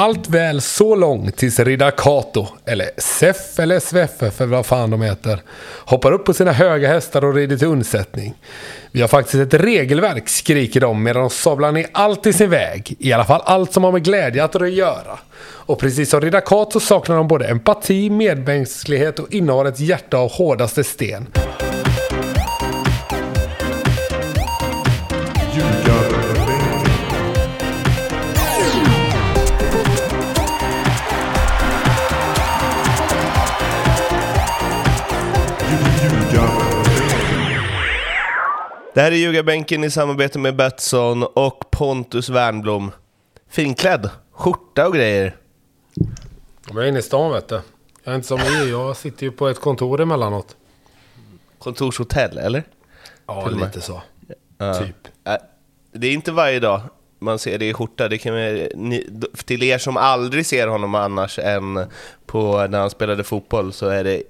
allt väl så långt tills riddar Kato, eller Seff eller Sveffe för vad fan de heter, hoppar upp på sina höga hästar och rider till undsättning. Vi har faktiskt ett regelverk, skriker de medan de sablar ner allt i sin väg. I alla fall allt som har med glädje att göra. Och precis som riddar Kato saknar de både empati, medmänsklighet och innehar ett hjärta av hårdaste sten. Det här är Ljugarbänken i samarbete med Betsson och Pontus Wernblom. Finklädd, skjorta och grejer. Jag är inne i stan vet du. Jag är inte som er, jag sitter ju på ett kontor emellanåt. Kontorshotell, eller? Ja, Till lite så. Ja. Typ. Det är inte varje dag man ser det i skjorta. Det kan ni, till er som aldrig ser honom annars än på när han spelade fotboll så är det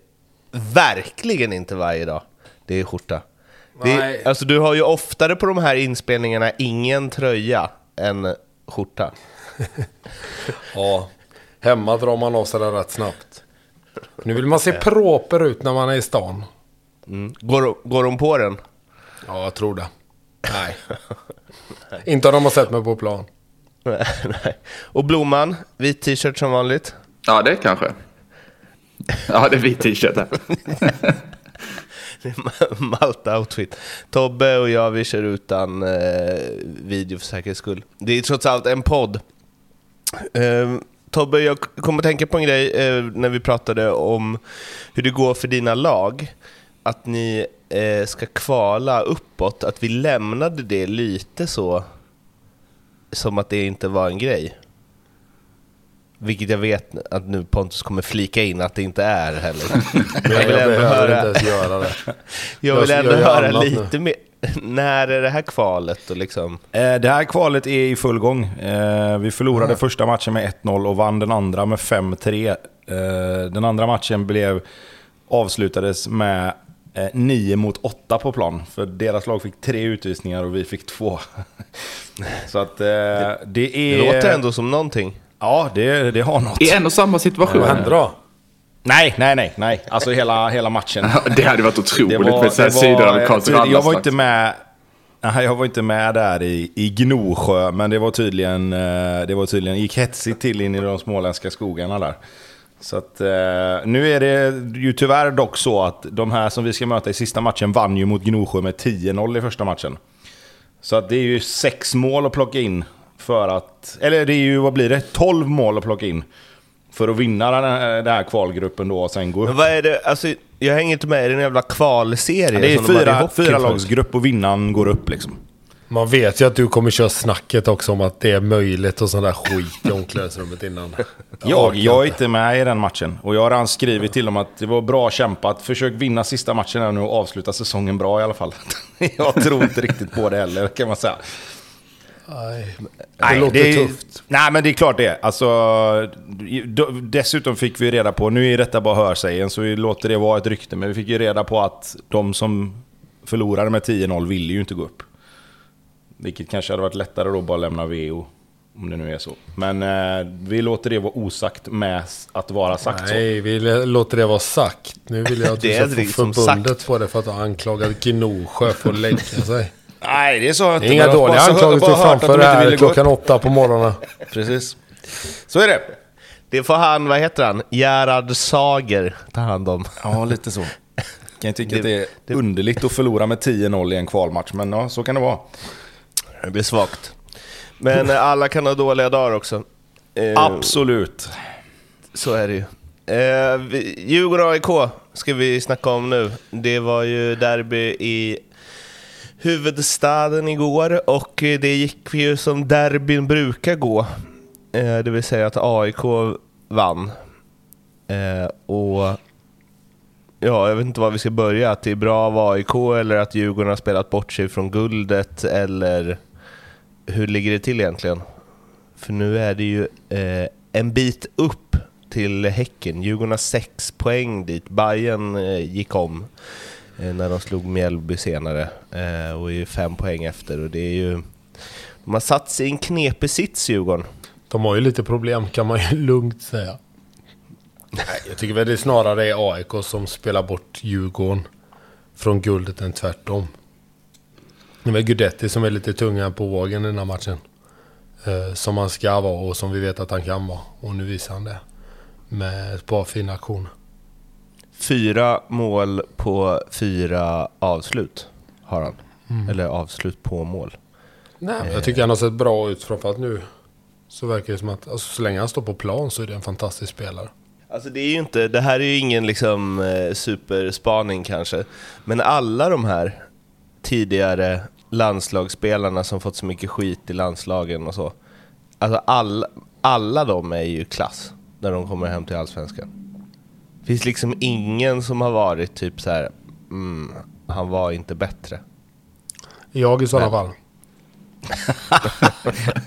verkligen inte varje dag det är skjorta. Det, Nej. alltså du har ju oftare på de här inspelningarna ingen tröja än skjorta. Ja, hemma drar man av sig den rätt snabbt. Nu vill man se proper ut när man är i stan. Mm. Går, går de på den? Ja, jag tror det. Nej. inte om de har sett mig på plan. Nej. Och Blomman, vit t-shirt som vanligt. Ja, det kanske. Ja, det är vit t-shirt. Malta-outfit. Tobbe och jag, vi kör utan eh, video för säkerhets skull. Det är trots allt en podd. Eh, Tobbe, jag kom att tänka på en grej eh, när vi pratade om hur det går för dina lag. Att ni eh, ska kvala uppåt, att vi lämnade det lite så som att det inte var en grej. Vilket jag vet att nu Pontus kommer flika in att det inte är heller. Men jag vill jag ändå behöver höra... inte ens göra det. Jag Jag vill ändå ju höra lite mer. När är det här kvalet? Och liksom? Eh, Det här kvalet är i full gång. Eh, Vi förlorade första matchen med 1-0 och vann den andra med 5-3. Eh, Den andra matchen blev, avslutades med 9 mot 8 på plan. För deras lag fick tre utvisningar och vi fick två. Så att det Det är... låter ändå som någonting. Ja, det, det har något. I en och samma situation. Vad hände då? Nej, nej, nej, nej. Alltså hela, hela matchen. Det hade varit otroligt Det var, med så här det var, sydamerikansk tydligt- jag var inte med Nej, jag var inte med där i, i Gnosjö, men det var tydligen, eh, det var tydligen, gick hetsigt till in i de småländska skogarna där. Så att, eh, nu är det ju tyvärr dock så att de här som vi ska möta i sista matchen vann ju mot Gnosjö med 10-0 i första matchen. Så att det är ju sex mål att plocka in för att, eller det är ju, vad blir det, 12 mål att plocka in. För att vinna den här, den här kvalgruppen då och sen gå upp. Men vad är det? Alltså, jag hänger inte med i den jävla kvalserien. Det är fyra, fyra lagsgrupp och vinnaren går upp liksom. Man vet ju att du kommer köra snacket också om att det är möjligt och sån där skit i omklädningsrummet innan. Jag, jag är inte med i den matchen. Och jag har redan skrivit till dem att det var bra kämpat. Försök vinna sista matchen här nu och avsluta säsongen bra i alla fall. jag tror inte riktigt på det heller, kan man säga. Nej, det låter är, tufft. Nej, men det är klart det. Alltså, dessutom fick vi reda på, nu är detta bara hörsägen, så vi låter det vara ett rykte, men vi fick ju reda på att de som förlorade med 10-0 ville ju inte gå upp. Vilket kanske hade varit lättare då bara lämna VO, om det nu är så. Men eh, vi låter det vara osagt med att vara sagt så. Nej, vi låter det vara sagt. Nu vill jag att Det du är ska få förbundet sagt. på det för att ha anklagat Gnosjö för att lägga sig. Nej, det sa jag Det inte. är inga jag dåliga anklagelser framför de det inte här ville gå klockan åtta på morgonen. Precis. Så är det. Det får han, vad heter han? Gerhard Sager ta hand om. Ja, lite så. Kan jag tycka Det- att det är det- underligt att förlora med 10-0 i en kvalmatch, men ja, så kan det vara. Det blir svagt. Men alla kan ha dåliga dagar också. Eh, Absolut. Så är det ju. Eh, Djurgården-AIK ska vi snacka om nu. Det var ju derby i huvudstaden igår och det gick ju som derbyn brukar gå. Eh, det vill säga att AIK vann. Eh, och ja, jag vet inte var vi ska börja. Att det är bra av AIK eller att Djurgården har spelat bort sig från guldet eller hur ligger det till egentligen? För nu är det ju eh, en bit upp till Häcken. Djurgården har sex poäng dit. Bayern eh, gick om när de slog Mjällby senare eh, och är ju fem poäng efter. Och det är ju, de har satt sig i en knepig sits, Djurgården. De har ju lite problem kan man ju lugnt säga. Nej, jag tycker väl det snarare är AIK som spelar bort Djurgården från guldet än tvärtom. Det är väl Gudetti som är lite tunga på vågen i den här matchen. Eh, som han ska vara och som vi vet att han kan vara. Och nu visar han det. Med ett par fina aktioner. Fyra mål på fyra avslut har han. Eller avslut på mål. Nej, jag tycker han har sett bra ut framförallt nu. Så verkar det som att alltså, så länge han står på plan så är det en fantastisk spelare. Alltså det är ju inte, det här är ju ingen liksom eh, superspaning kanske, men alla de här tidigare landslagsspelarna som fått så mycket skit i landslagen och så, alltså alla, alla de är ju klass när de kommer hem till Allsvenskan. Finns liksom ingen som har varit typ så här, mm, han var inte bättre. Jag i sådana fall.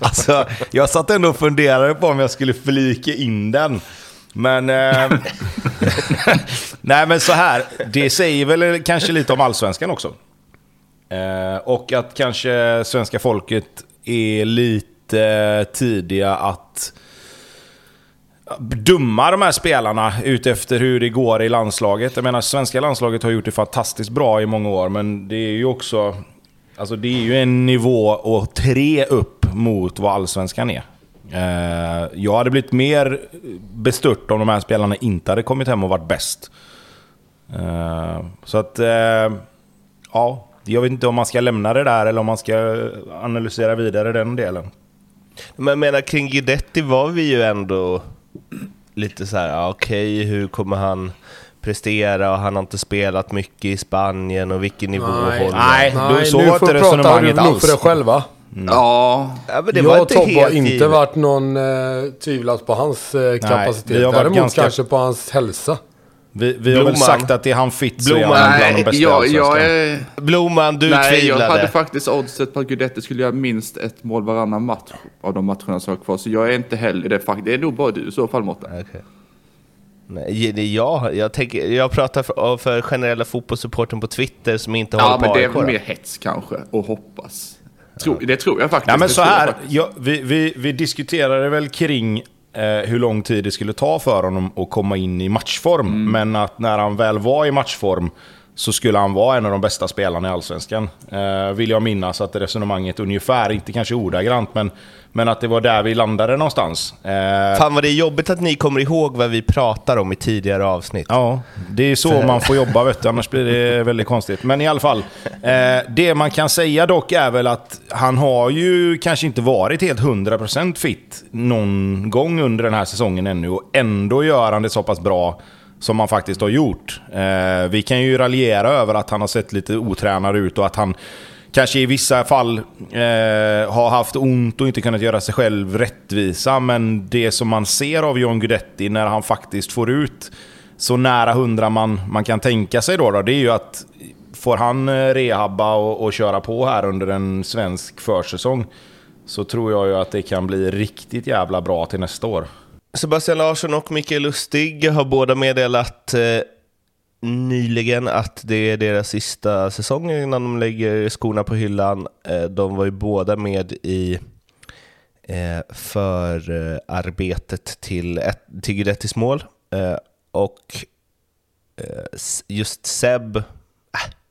Alltså, jag satt ändå och funderade på om jag skulle flika in den. Men... Eh, nej, men så här. Det säger väl kanske lite om allsvenskan också. Eh, och att kanske svenska folket är lite tidiga att dumma de här spelarna utefter hur det går i landslaget. Jag menar, svenska landslaget har gjort det fantastiskt bra i många år, men det är ju också... Alltså det är ju en nivå och tre upp mot vad allsvenskan är. Eh, jag hade blivit mer bestört om de här spelarna inte hade kommit hem och varit bäst. Eh, så att... Eh, ja, jag vet inte om man ska lämna det där eller om man ska analysera vidare den delen. Men jag menar, kring Guidetti var vi ju ändå lite så här, okej, hur kommer han prestera och han har inte spelat mycket i Spanien och vilken nivå Nej. håller Nej, Nej, så nu var får resonemanget alls. för dig själva. Ja, Ja, men det var jag och inte Tobbe har inte givet. varit någon eh, tvivlat på hans eh, kapacitet. varit Däremot ganska- kanske på hans hälsa. Vi, vi har väl Blomman. sagt att är han fit så är Blomman. han bland de bästa jag, jag är... Blomman, du nej, jag tvivlade. hade faktiskt oddset på att Guidetti skulle göra minst ett mål varannan match av de matcherna som var kvar. Så jag är inte heller det faktiskt. Det är nog bara du i så fall, Mårten. Okej. Nej, det är jag, jag, tänker, jag pratar för, för generella fotbollssupporten på Twitter som inte Ja, håller men på det är väl mer hets kanske, och hoppas. Tro, Det tror jag faktiskt. Ja, men det så tror jag här, faktiskt. ja, vi, vi, vi diskuterade väl kring hur lång tid det skulle ta för honom att komma in i matchform. Mm. Men att när han väl var i matchform så skulle han vara en av de bästa spelarna i Allsvenskan. Eh, vill jag minnas att resonemanget ungefär, inte kanske ordagrant, men, men att det var där vi landade någonstans. Eh, Fan vad det är jobbigt att ni kommer ihåg vad vi pratar om i tidigare avsnitt. Ja, det är så man får jobba vet du, annars blir det väldigt konstigt. Men i alla fall, eh, det man kan säga dock är väl att han har ju kanske inte varit helt 100% fit någon gång under den här säsongen ännu och ändå gör han det så pass bra som han faktiskt har gjort. Eh, vi kan ju raljera över att han har sett lite otränad ut och att han kanske i vissa fall eh, har haft ont och inte kunnat göra sig själv rättvisa. Men det som man ser av John Guidetti när han faktiskt får ut så nära hundra man, man kan tänka sig då, då, det är ju att får han eh, rehabba och, och köra på här under en svensk försäsong så tror jag ju att det kan bli riktigt jävla bra till nästa år. Sebastian Larsson och Mikael Lustig har båda meddelat eh, nyligen att det är deras sista säsong innan de lägger skorna på hyllan. Eh, de var ju båda med i eh, förarbetet till, ett, till Guidettis mål. Eh, och eh, just Seb, äh,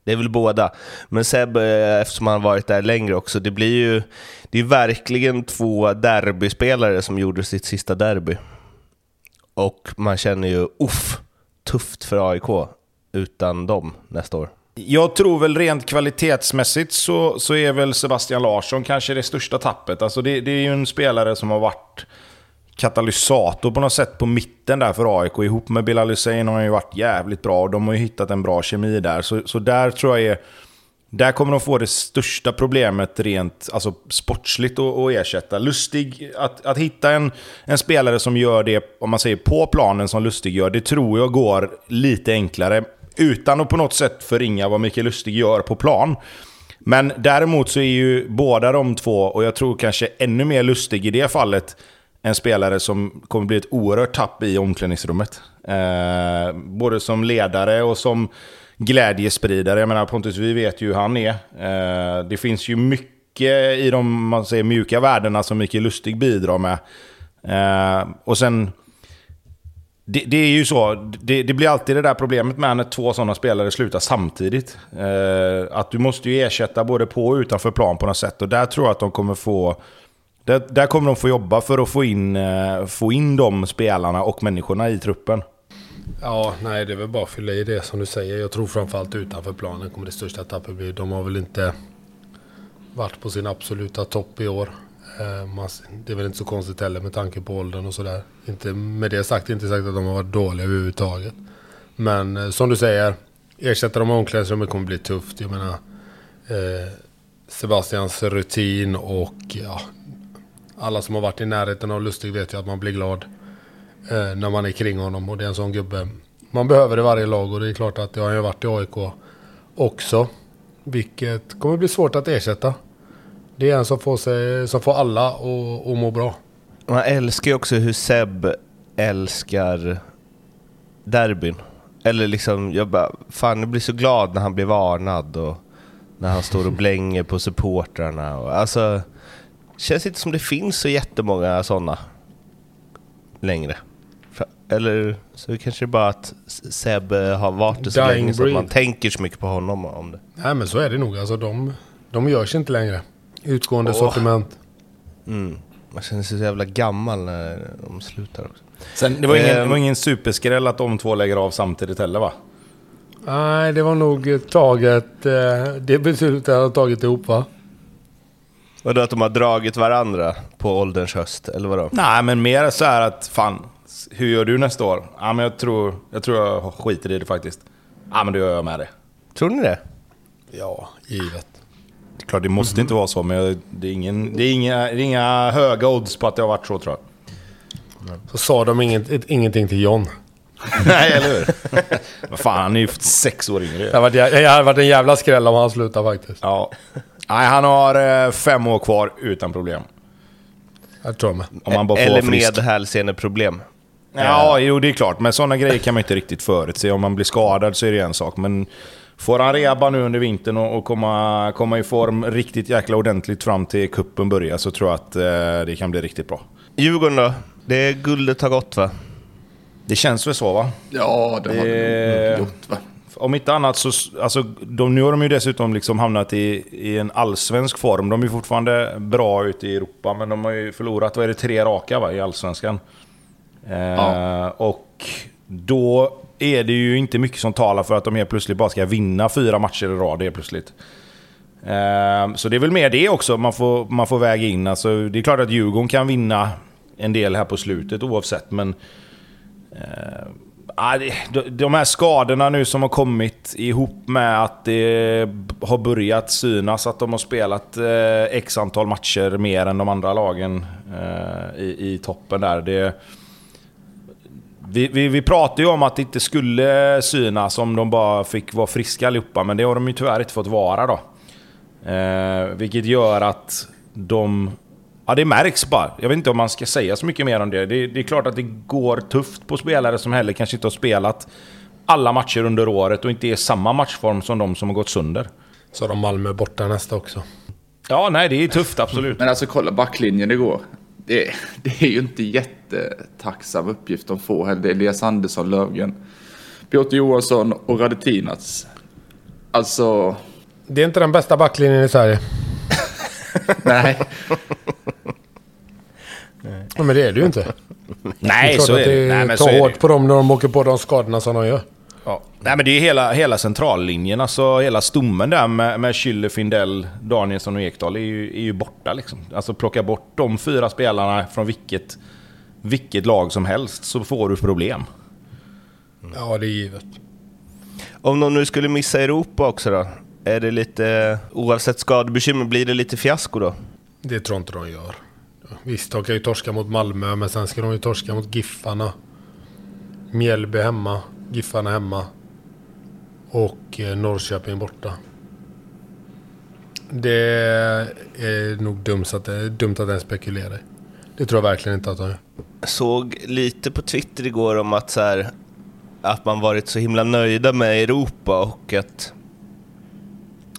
det är väl båda, men Seb, eh, eftersom han varit där längre också, det blir ju det är verkligen två derbyspelare som gjorde sitt sista derby. Och man känner ju, uff, tufft för AIK utan dem nästa år. Jag tror väl rent kvalitetsmässigt så, så är väl Sebastian Larsson kanske det största tappet. Alltså det, det är ju en spelare som har varit katalysator på något sätt på mitten där för AIK. Ihop med Bilal Hussein har han ju varit jävligt bra och de har ju hittat en bra kemi där. Så, så där tror jag är... Där kommer de få det största problemet rent alltså sportsligt att, att ersätta. Lustig, att, att hitta en, en spelare som gör det, om man säger på planen som Lustig gör, det tror jag går lite enklare. Utan att på något sätt förringa vad Mikael Lustig gör på plan. Men däremot så är ju båda de två, och jag tror kanske ännu mer Lustig i det fallet, en spelare som kommer bli ett oerhört tapp i omklädningsrummet. Eh, både som ledare och som glädjespridare. Jag menar Pontus, vi vet ju hur han är. Eh, det finns ju mycket i de man säger, mjuka värdena som Mikael Lustig bidrar med. Eh, och sen... Det, det, är ju så, det, det, blir alltid det där problemet med när två sådana spelare slutar samtidigt. Eh, att du måste ju ersätta både på och utanför plan på något sätt. Och där tror jag att de kommer få... Där, där kommer de få jobba för att få in, eh, få in de spelarna och människorna i truppen. Ja, nej det är väl bara att fylla i det som du säger. Jag tror framförallt utanför planen kommer det största tappet bli. De har väl inte varit på sin absoluta topp i år. Eh, det är väl inte så konstigt heller med tanke på åldern och sådär. Inte med det sagt, inte sagt att de har varit dåliga överhuvudtaget. Men eh, som du säger, ersätta dem i omklädningsrummet kommer bli tufft. Jag menar, eh, Sebastians rutin och ja, alla som har varit i närheten av Lustig vet ju att man blir glad när man är kring honom. Och det är en sån gubbe man behöver i varje lag. Och det är klart att det har ju varit i AIK också. Vilket kommer bli svårt att ersätta. Det är en som får, sig, som får alla att må bra. Man älskar ju också hur Seb älskar derbyn. Eller liksom, jag bara, fan jag blir så glad när han blir varnad och när han står och blänger på supportrarna. Och, alltså, känns inte som det finns så jättemånga sådana längre. Eller så kanske det bara att Seb har varit det så Dying länge så att man tänker så mycket på honom om det. Nej men så är det nog. Alltså de, de görs inte längre. Utgående oh. sortiment. Mm. Man känner sig så jävla gammal när de slutar också. Sen, det, var ingen, det var ehm. ingen superskräll att de två lägger av samtidigt heller va? Nej, det var nog taget... Eh, det beslutet har tagit ihop va? Vadå att de har dragit varandra på ålderns höst, eller vadå? Nej, men mer så här att fan, hur gör du nästa år? Ja, men jag tror jag, tror jag skiter i det faktiskt. Ja, men då gör jag med det. Tror ni det? Ja, givet. Klart, det måste mm. inte vara så, men det är, ingen, det, är inga, det är inga höga odds på att det har varit så tror jag. Så sa de inget, ingenting till John. Nej, eller hur? Vad fan, han är ju sex år yngre. Det hade varit en jävla skräll om han slutade faktiskt. Ja. Nej, han har eh, fem år kvar utan problem. Jag tror med. Om han bara får Eller med hälseneproblem. Ja, jo det är klart. Men sådana grejer kan man inte riktigt förutse. Om man blir skadad så är det en sak. Men får han reba nu under vintern och, komma, komma i form riktigt jäkla ordentligt fram till kuppen börjar så tror jag att eh, det kan bli riktigt bra. Djurgården då? Det är guldet har gått va? Det känns väl så va? Ja, det, det har det gjort va? Om inte annat så... Alltså, de, nu har de ju dessutom liksom hamnat i, i en allsvensk form. De är fortfarande bra ute i Europa, men de har ju förlorat, vad är det, tre raka va, i allsvenskan. Eh, ja. Och då är det ju inte mycket som talar för att de helt plötsligt bara ska vinna fyra matcher i rad helt plötsligt. Eh, så det är väl mer det också man får, man får väga in. Alltså, det är klart att Djurgården kan vinna en del här på slutet oavsett, men... Eh, de här skadorna nu som har kommit ihop med att det har börjat synas att de har spelat x antal matcher mer än de andra lagen i, i toppen där. Det, vi, vi, vi pratade ju om att det inte skulle synas om de bara fick vara friska allihopa, men det har de ju tyvärr inte fått vara då. Eh, vilket gör att de... Ja, det märks bara. Jag vet inte om man ska säga så mycket mer om det. det. Det, är klart att det går tufft på spelare som heller kanske inte har spelat alla matcher under året och inte är samma matchform som de som har gått sönder. Så har de Malmö borta nästa också. Ja, nej, det är tufft, absolut. Men alltså kolla backlinjen igår det, det är ju inte jättetacksam uppgift de får heller. Det är Elias Andersson, Lövgren, Piotr Johansson och Radetinac. Alltså... Det är inte den bästa backlinjen i Sverige. Nej. Ja, men det är det ju inte. Nej, så är det. Nej, men tar hårt på dem när de åker på de skadorna som de gör. Ja. Nej, men det är hela, hela centrallinjen, alltså hela stommen där med, med Schüller, Findell, Danielsson och Ekdal är ju, är ju borta. Liksom. Alltså plocka bort de fyra spelarna från vilket, vilket lag som helst så får du problem. Ja, det är givet. Om de nu skulle missa Europa också då? Är det lite, oavsett skadebekymmer, blir det lite fiasko då? Det tror jag inte de gör. Visst, de kan ju torska mot Malmö, men sen ska de ju torska mot Giffarna. Mjällby hemma. Giffarna hemma. Och eh, Norrköping borta. Det är nog dumt att, eh, dumt att ens spekulera Det tror jag verkligen inte att de gör. såg lite på Twitter igår om att, så här, att man varit så himla nöjda med Europa och att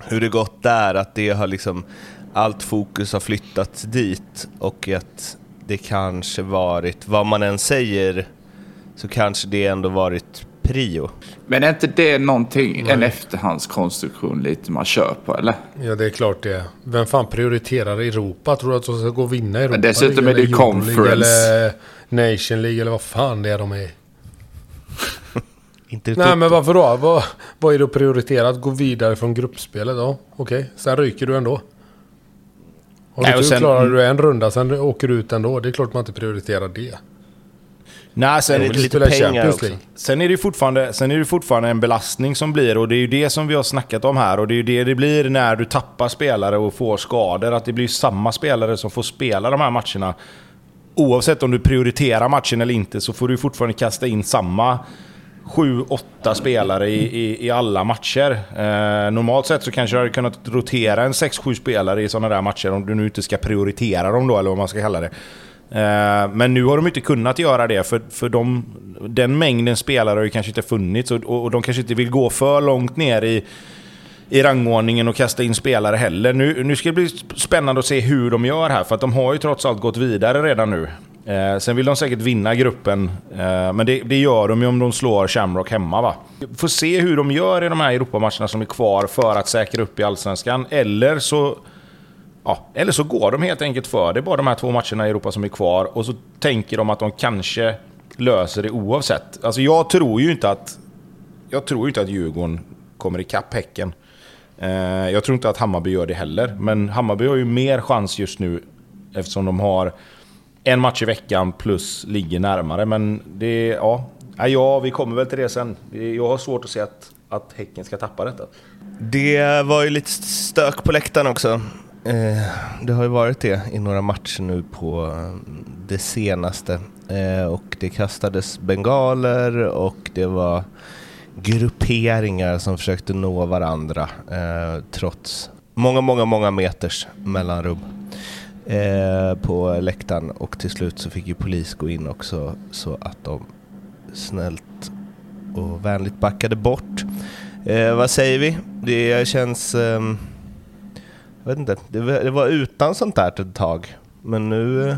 hur det gått där, att det har liksom allt fokus har flyttats dit och att det kanske varit, vad man än säger, så kanske det ändå varit prio. Men är inte det någonting, en efterhandskonstruktion lite man kör på eller? Ja, det är klart det. Vem fan prioriterar Europa? Tror du att de ska gå och vinna Europa? Men dessutom är det League Conference. Eller Nation League eller vad fan det är de är. Inte Nej, men varför då? Vad, vad är det att prioritera? Att gå vidare från gruppspelet? Ja, okej. Sen ryker du ändå. Har du Nej, och sen- klarar du en runda, sen åker du ut ändå. Det är klart man inte prioriterar det. Nej, sen, Det lite pengar. Sen är, det fortfarande, sen är det fortfarande en belastning som blir och det är ju det som vi har snackat om här och det är ju det det blir när du tappar spelare och får skador. Att det blir samma spelare som får spela de här matcherna. Oavsett om du prioriterar matchen eller inte så får du fortfarande kasta in samma 7-8 spelare i, i, i alla matcher. Eh, normalt sett så kanske du hade kunnat rotera en 6-7 spelare i sådana där matcher om du nu inte ska prioritera dem då, eller vad man ska kalla det. Eh, men nu har de inte kunnat göra det, för, för de, den mängden spelare har ju kanske inte funnits och, och, och de kanske inte vill gå för långt ner i, i rangordningen och kasta in spelare heller. Nu, nu ska det bli spännande att se hur de gör här, för att de har ju trots allt gått vidare redan nu. Eh, sen vill de säkert vinna gruppen, eh, men det, det gör de ju om de slår Shamrock hemma. Va? Får se hur de gör i de här Europamatcherna som är kvar för att säkra upp i Allsvenskan. Eller så, ja, eller så går de helt enkelt för det. är bara de här två matcherna i Europa som är kvar. Och så tänker de att de kanske löser det oavsett. Alltså jag tror ju inte att, jag tror ju inte att Djurgården kommer ikapp Häcken. Eh, jag tror inte att Hammarby gör det heller. Men Hammarby har ju mer chans just nu eftersom de har en match i veckan plus ligger närmare. Men det, ja, ja, ja vi kommer väl till det sen. Jag har svårt att se att, att Häcken ska tappa detta. Det var ju lite stök på läktaren också. Eh, det har ju varit det i några matcher nu på eh, det senaste. Eh, och det kastades bengaler och det var grupperingar som försökte nå varandra eh, trots många, många, många meters mellanrum eh, på läktaren. Och till slut så fick ju polis gå in också så att de snällt och vänligt backade bort. Eh, vad säger vi? Det känns... Ehm, jag vet inte. Det, var- utan sånt där ett tag. Men nu eh,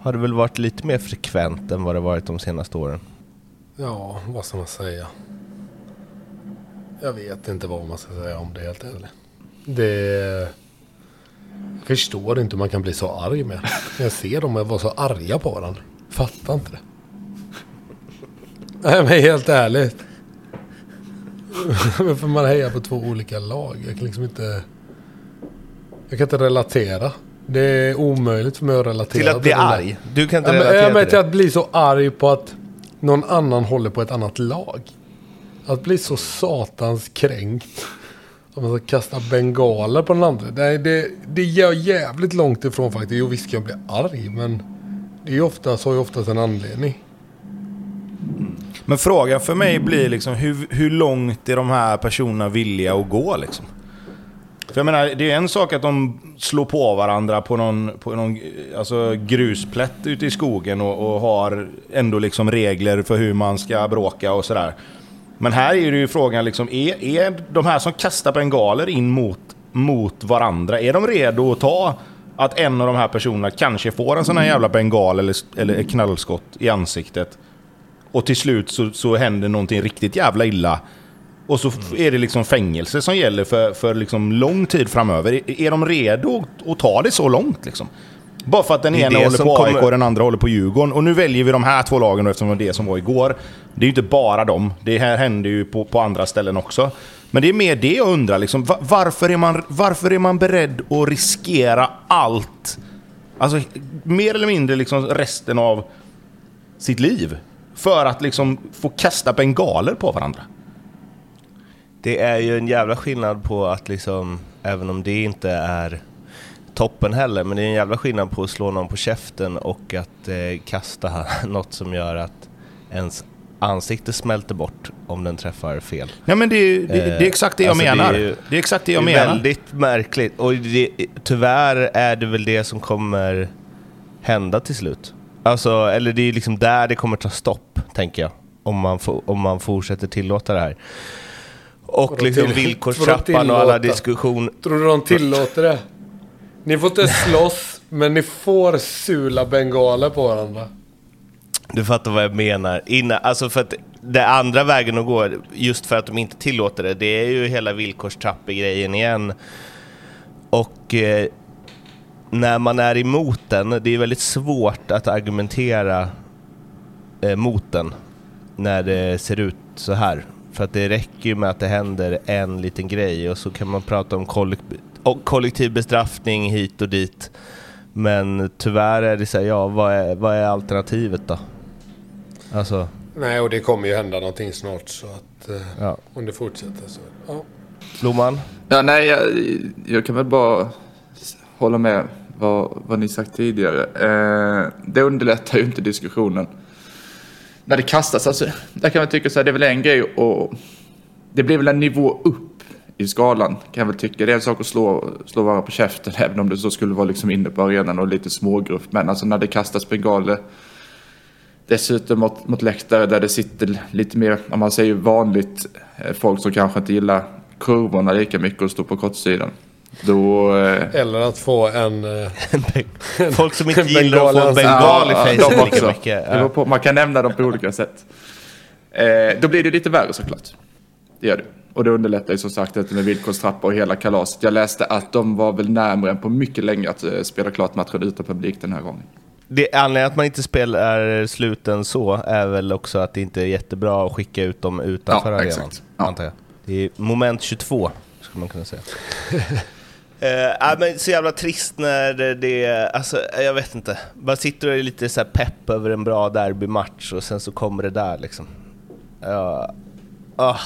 har det väl varit lite mer frekvent än vad det varit de senaste åren. Ja, vad ska man säga? Jag vet inte vad man ska säga om det helt ärligt. Det... Jag förstår inte hur man kan bli så arg med. Jag ser dem vara så arga på varandra. Fattar inte det. Nej men helt ärligt. Varför man hejar på två olika lag. Jag kan liksom inte... Jag kan inte relatera. Det är omöjligt för mig att relatera Till att bli arg. Du kan inte Ja, men, relatera ja, men till det. att bli så arg på att någon annan håller på ett annat lag. Att bli så satans kränkt. Att man ska kasta bengaler på den andra. Nej, det, det är jävligt långt ifrån faktiskt. Jo, visst kan jag bli arg, men det är ju ofta, så har ju oftast en anledning. Men frågan för mig blir liksom hur, hur långt är de här personerna villiga att gå liksom? För jag menar, det är en sak att de slår på varandra på någon, på någon alltså grusplätt ute i skogen och, och har ändå liksom regler för hur man ska bråka och sådär. Men här är det ju frågan liksom, är, är de här som kastar bengaler in mot, mot varandra, är de redo att ta att en av de här personerna kanske får en sån här jävla bengal eller, eller knallskott i ansiktet och till slut så, så händer någonting riktigt jävla illa. Och så f- är det liksom fängelse som gäller för, för liksom lång tid framöver. Är, de redo att, ta det så långt? Liksom? Bara för att den ena håller på AIK kommer- och den andra håller på Djurgården. Och nu väljer vi de här två lagen eftersom det var det som var igår. Det är ju inte bara dem. Det här händer ju på, på andra ställen också. Men det är mer det jag undrar. Liksom, va- varför, är man, varför är man beredd att riskera allt? Alltså mer eller mindre liksom resten av sitt liv. För att liksom få kasta bengaler på varandra. Det är ju en jävla skillnad på att liksom, även om det inte är toppen heller, men det är en jävla skillnad på att slå någon på käften och att eh, kasta något som gör att ens ansikte smälter bort om den träffar fel. Nej men det, det, det är exakt det jag Alltså, det är menar. Det ju- är, exakt det jag det är menar. väldigt märkligt och tyvärr är det väl det som kommer hända till slut. Alltså, eller det är liksom där det kommer ta stopp, tänker jag. Om man, om man fortsätter tillåta det här. Och liksom villkorstrappan och alla diskussioner. Tror du de tillåter det? Ni får inte slåss, Men ni får sula bengaler på varandra. Du fattar vad jag menar. Innan, alltså för att det andra vägen att gå, just för att de inte tillåter det, det är ju hela villkorstrappegrejen igen. Och eh, när man är emot den, det är väldigt svårt att argumentera eh, mot den när det ser ut så här. För att det räcker ju med att det händer en liten grej och så kan man prata om kollek kollektiv bestraffning hit och dit. Men tyvärr är det så här, ja vad är, vad är alternativet då? Alltså, Nej, och det kommer ju hända någonting snart så att eh, ja. om det fortsätter så... Ja. Blomman? Ja, nej, jag, jag kan väl bara hålla med vad, vad ni sagt tidigare. Eh, det underlättar ju inte diskussionen. När det kastas, alltså, där kan man tycka så här, det är väl en grej och det blir väl en nivå upp i skalan kan jag väl tycka. Det är en sak att slå, slå varandra på käften även om det så skulle vara liksom inne på arenan och lite smågrupp. Men alltså när det kastas bengaler dessutom mot, mot läktare där det sitter lite mer, om man säger vanligt, eh, folk som kanske inte gillar kurvorna lika mycket och står på kortsidan. Då... Eh, Eller att få en... eh, Folk som inte En gillar att få en bengal, i fejset lika också. mycket. Ja. på, man kan nämna dem på olika sätt. Eh, då blir det lite värre såklart. Det gör det. Och det underlättar ju som sagt inte med villkorstrappa och hela kalaset. Jag läste att de var väl närmare än på mycket länge att eh, spela klart matchen utan publik den här gången. Det anledningen att man inte spelar sluten så är väl också att det inte är jättebra att skicka ut dem utanför Ja, arenan. exakt. Ja. Antar jag. Det är moment 22, skulle man kunna säga. Eh, äh, men så jävla trist när det, det alltså jag vet inte. Man sitter och är lite så här pepp över en bra derbymatch och sen så kommer det där liksom. Ja, ah,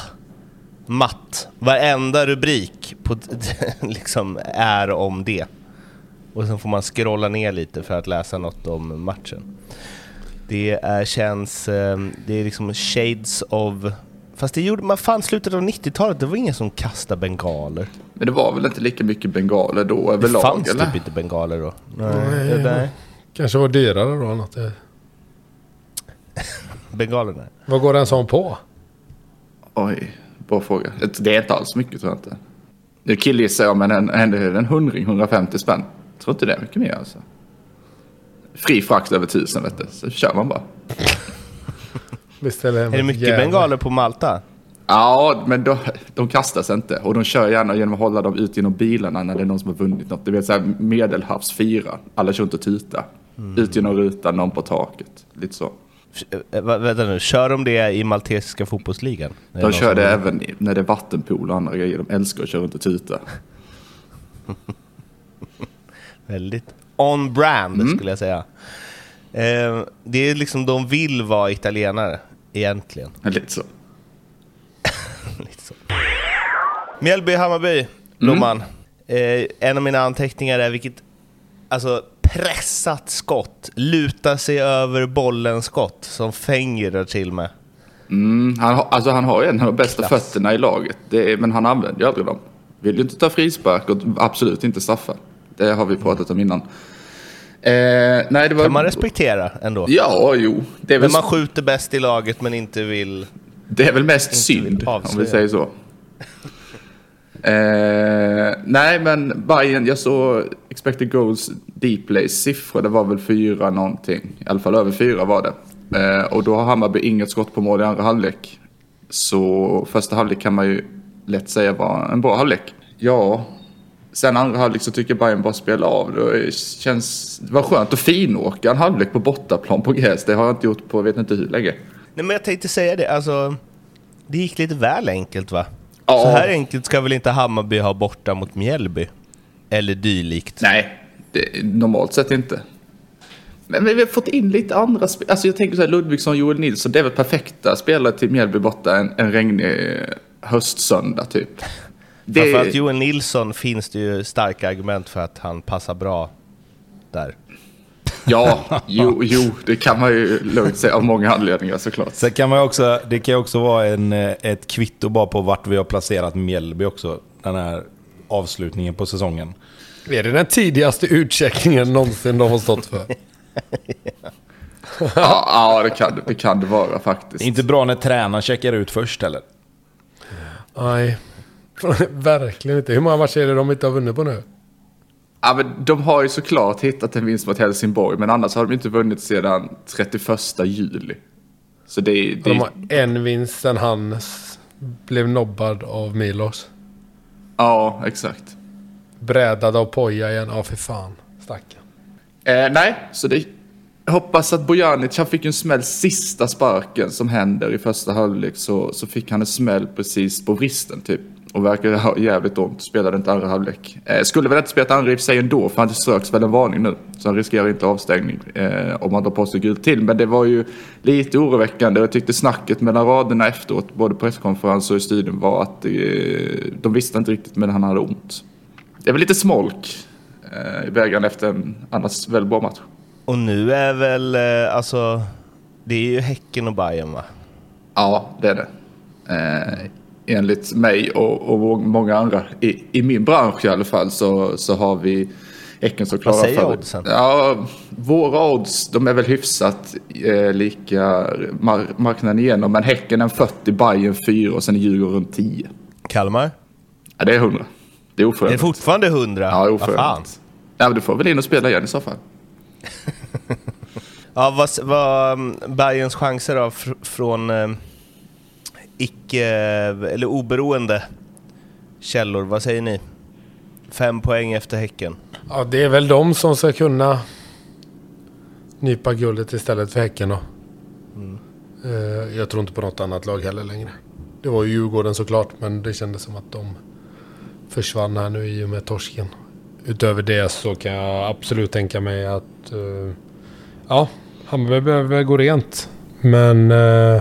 matt. Varenda rubrik på, liksom är om det. Och sen får man scrolla ner lite för att läsa något om matchen. Det är, känns, eh, det är liksom shades of... Fast det gjorde man fan slutet av 90-talet, det var ingen som kastade bengaler. Men det var väl inte lika mycket bengaler då Det överlag fanns eller? typ inte bengaler då. Nej. Nej. nej. kanske var dyrare då. Något. Bengaler nej. Vad går en sån på? Oj, bra fråga. Det är inte alls mycket tror jag inte. Nu killgissar jag men en, en, en hundring, 150 spänn. Jag tror inte det är mycket mer alltså. Fri frakt över tusen vet du, så kör man bara. Beställer hem Är det mycket jävla- bengaler på Malta? Ja, men de, de kastas inte. Och de kör gärna genom att hålla dem ut genom bilarna när det är någon som har vunnit något. Du vet såhär medelhavsfyra. Alla kör inte och tuta. Ut genom rutan, någon på taket. Lite så. Va- vänta nu, kör de det i maltesiska fotbollsligan? De kör det även när det är vattenpool och andra grejer. De älskar att köra runt och tuta. Väldigt on-brand Mm. skulle jag säga. Eh, det är liksom, de vill vara italienare, egentligen. Lite så. Lite så. Mjällby-Hammarby, Blomman. Eh, en av mina anteckningar är vilket alltså, pressat skott, luta sig över bollen skott som Fenger drar till med. Mm, han, har- alltså han har ju en av de bästa Klass. fötterna i laget. Är, men han använder ju aldrig dem. Vill ju inte ta frispark och absolut inte straffa. Det har vi pratat om innan. Eh, nej, det var... kan man respektera ändå. Ja, jo. Det är, väl, Men man skjuter bäst i laget men inte vill... det är väl mest synd, om vi säger så. Eh, nej, men Bayern, jag såg expected goals deep plays siffror. Det var väl fyra någonting. I alla fall över fyra var det. Eh, och då har Hammarby inget skott på mål i andra halvlek. Så första halvlek kan man ju lätt säga var en bra halvlek. Ja, sen andra halvlek så tycker jag Bayern bara spelar av. Det känns, det var skönt att finåka en halvlek på bortaplan på gräs. Det har jag inte gjort på vet inte hur länge. Nej men jag tänkte säga det, alltså... Det gick lite väl enkelt va? Ja. Så här enkelt ska väl inte Hammarby ha borta mot Mjällby? Eller dylikt? Nej, det, normalt sett inte. Men vi har fått in lite andra spel. Alltså jag tänker så här, Ludvigsson, Joel Nilsson, det är väl perfekta spelare till Mjällby borta en, en regnig höstsöndag typ. Det, Framförallt Joel Nilsson finns det ju starka argument för att han passar bra där. ja, jo, jo, det kan man ju lugnt säga av många anledningar såklart. Sen kan man också, det kan ju också vara en, eh, ett kvitto bara på vart vi har placerat Mjällby också. Den här avslutningen på säsongen. Är det den tidigaste utcheckningen någonsin de har stått för? Ja, ja det, kan, det kan det vara faktiskt. Inte bra när tränaren checkar ut först heller. Nej, verkligen inte. Hur många matcher är det de inte har vunnit på nu? Ja, men de har ju såklart hittat en vinst mot Helsingborg, men annars har de inte vunnit sedan 31 juli. Så det, det, De har en vinst sen han blev nobbad av Milos. Ja, exakt. Brädad av Poja igen. Ja, för fan. Stackarn. Eh, nej, så det... Jag hoppas att Bojanic, han fick en smäll sista sparken som händer i första halvlek. Så, så fick han en smäll precis på vristen typ. Och verkar ha jävligt ont. Spelade inte andra halvlek. Eh, skulle väl inte spelat andra i och för sig ändå, för han ströks väl en varning nu. Så han riskerar inte avstängning eh, om han tar på sig gult till. Men det var ju lite oroväckande. Jag tyckte snacket mellan raderna efteråt, både på presskonferens och i studion, var att eh, de visste inte riktigt men han hade ont. Det är väl lite smolk eh, i vägen efter en annars väldigt bra match. Och nu är väl, eh, alltså, det är ju Häcken och Bayern va? Ja, det är det. Eh, enligt mig och, och många andra i, i min bransch i alla fall så, så har vi Häcken så klara säger för oddsen? Ja, våra odds de är väl hyfsat eh, lika mar marknaden igenom. Men Häcken är 40, Bayern 4 och sen är Djurgården 10. Kalmar? Ja, det är 100. Det är Är det oförändrat. fortfarande 100? Ja, är Vad oförändrat. Ja, du får väl in och spela igen i så fall. Ja, vad, vad mm, Bayerns chanser då fr från eh, icke, eller oberoende källor, vad säger ni? Fem poäng efter Häcken. Ja, det är väl de som ska kunna nypa guldet istället för Häcken då. Eh, Jag tror inte på något annat lag heller längre. Det var ju Djurgården såklart, men det kändes som att de försvann här nu i och med torsken. Utöver det så kan jag absolut tänka mig att eh, ja, Hammarby behöver gå rent. Men eh,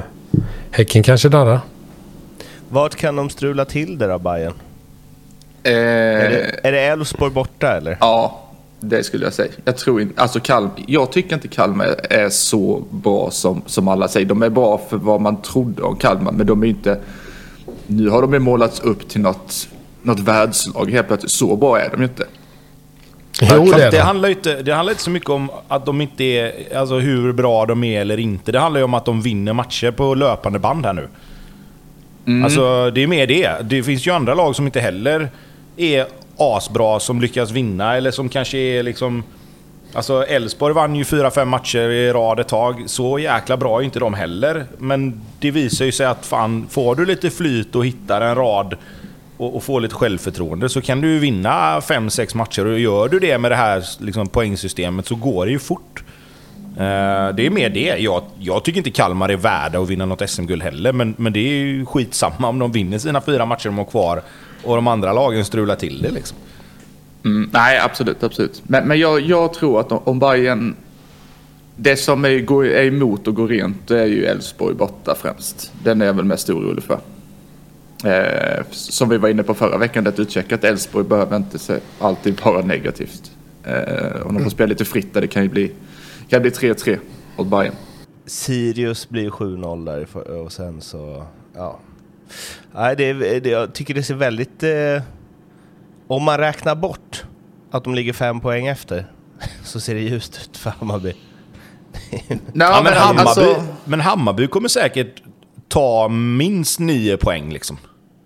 Häcken kanske darrar. Vart kan de strula till det då, Bayern? Eh, Är det- Elfsborg borta eller? Ja, det skulle jag säga. Jag tror inte, alltså Kalm, jag tycker inte Kalmar är så bra som, som alla säger. De är bra för vad man trodde om Kalmar, men de är inte... Nu har de ju målats upp till något, något världslag helt plötsligt. Så bra är de ju inte. Jo, Fast det det, de. handlar inte, det handlar inte så mycket om att de inte är, alltså hur bra de är eller inte. Det handlar ju om att de vinner matcher på löpande band här nu. Alltså det är mer det. Det finns ju andra lag som inte heller är asbra som lyckas vinna eller som kanske är liksom... Alltså Elfsborg vann ju 4-5 matcher i rad ett tag. Så jäkla bra är inte de heller. Men det visar ju sig att fan, får du lite flyt och hittar en rad och, och få lite självförtroende så kan du ju vinna 5-6 matcher. Och gör du det med det här liksom, poängsystemet så går det ju fort. Eh, det är mer det. Jag, jag tycker inte Kalmar är värda att vinna något SM-guld heller, men, men det är ju skitsamma om de vinner sina fyra matcher de har kvar och de andra lagen strular till det liksom. Mm, nej, absolut, absolut. Men, men jag, jag tror att om, om Bayern Det som är, går, är emot att gå rent det är ju Elfsborg borta främst. Den är jag väl mest orolig för. Eh, som vi var inne på förra veckan, det utcheckat. Elfsborg behöver inte se, alltid vara negativt. Eh, om de får spela lite fritt där, det kan ju bli, kan bli 3-3 åt Bayern. Sirius blir 7-0 där och sen så... Ja. Nej, det, är- det, jag tycker det ser väldigt... Eh, om man räknar bort att de ligger fem poäng efter så ser det ljust ut för Hammarby. Nej, Ja, men, Hammarby, alltså- men Hammarby kommer säkert ta minst nio poäng liksom.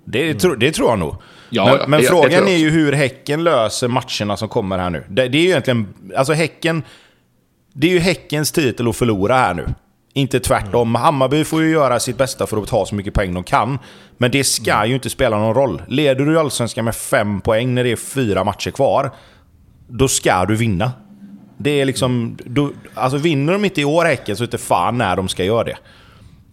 Det, tro, det tror jag nog. Ja, men men det frågan jag är ju hur Häcken löser matcherna som kommer här nu. Det, det är ju egentligen... Alltså Häcken... Det är ju Häckens titel att förlora här nu. Inte tvärtom. Hammarby får ju göra sitt bästa för att ta så mycket poäng de kan. Men det ska ju inte spela någon roll. Leder du Allsvenskan med fem poäng när det är fyra matcher kvar, då ska du vinna. Det är liksom... Då, alltså vinner de inte i år Häcken så det fan när de ska göra det.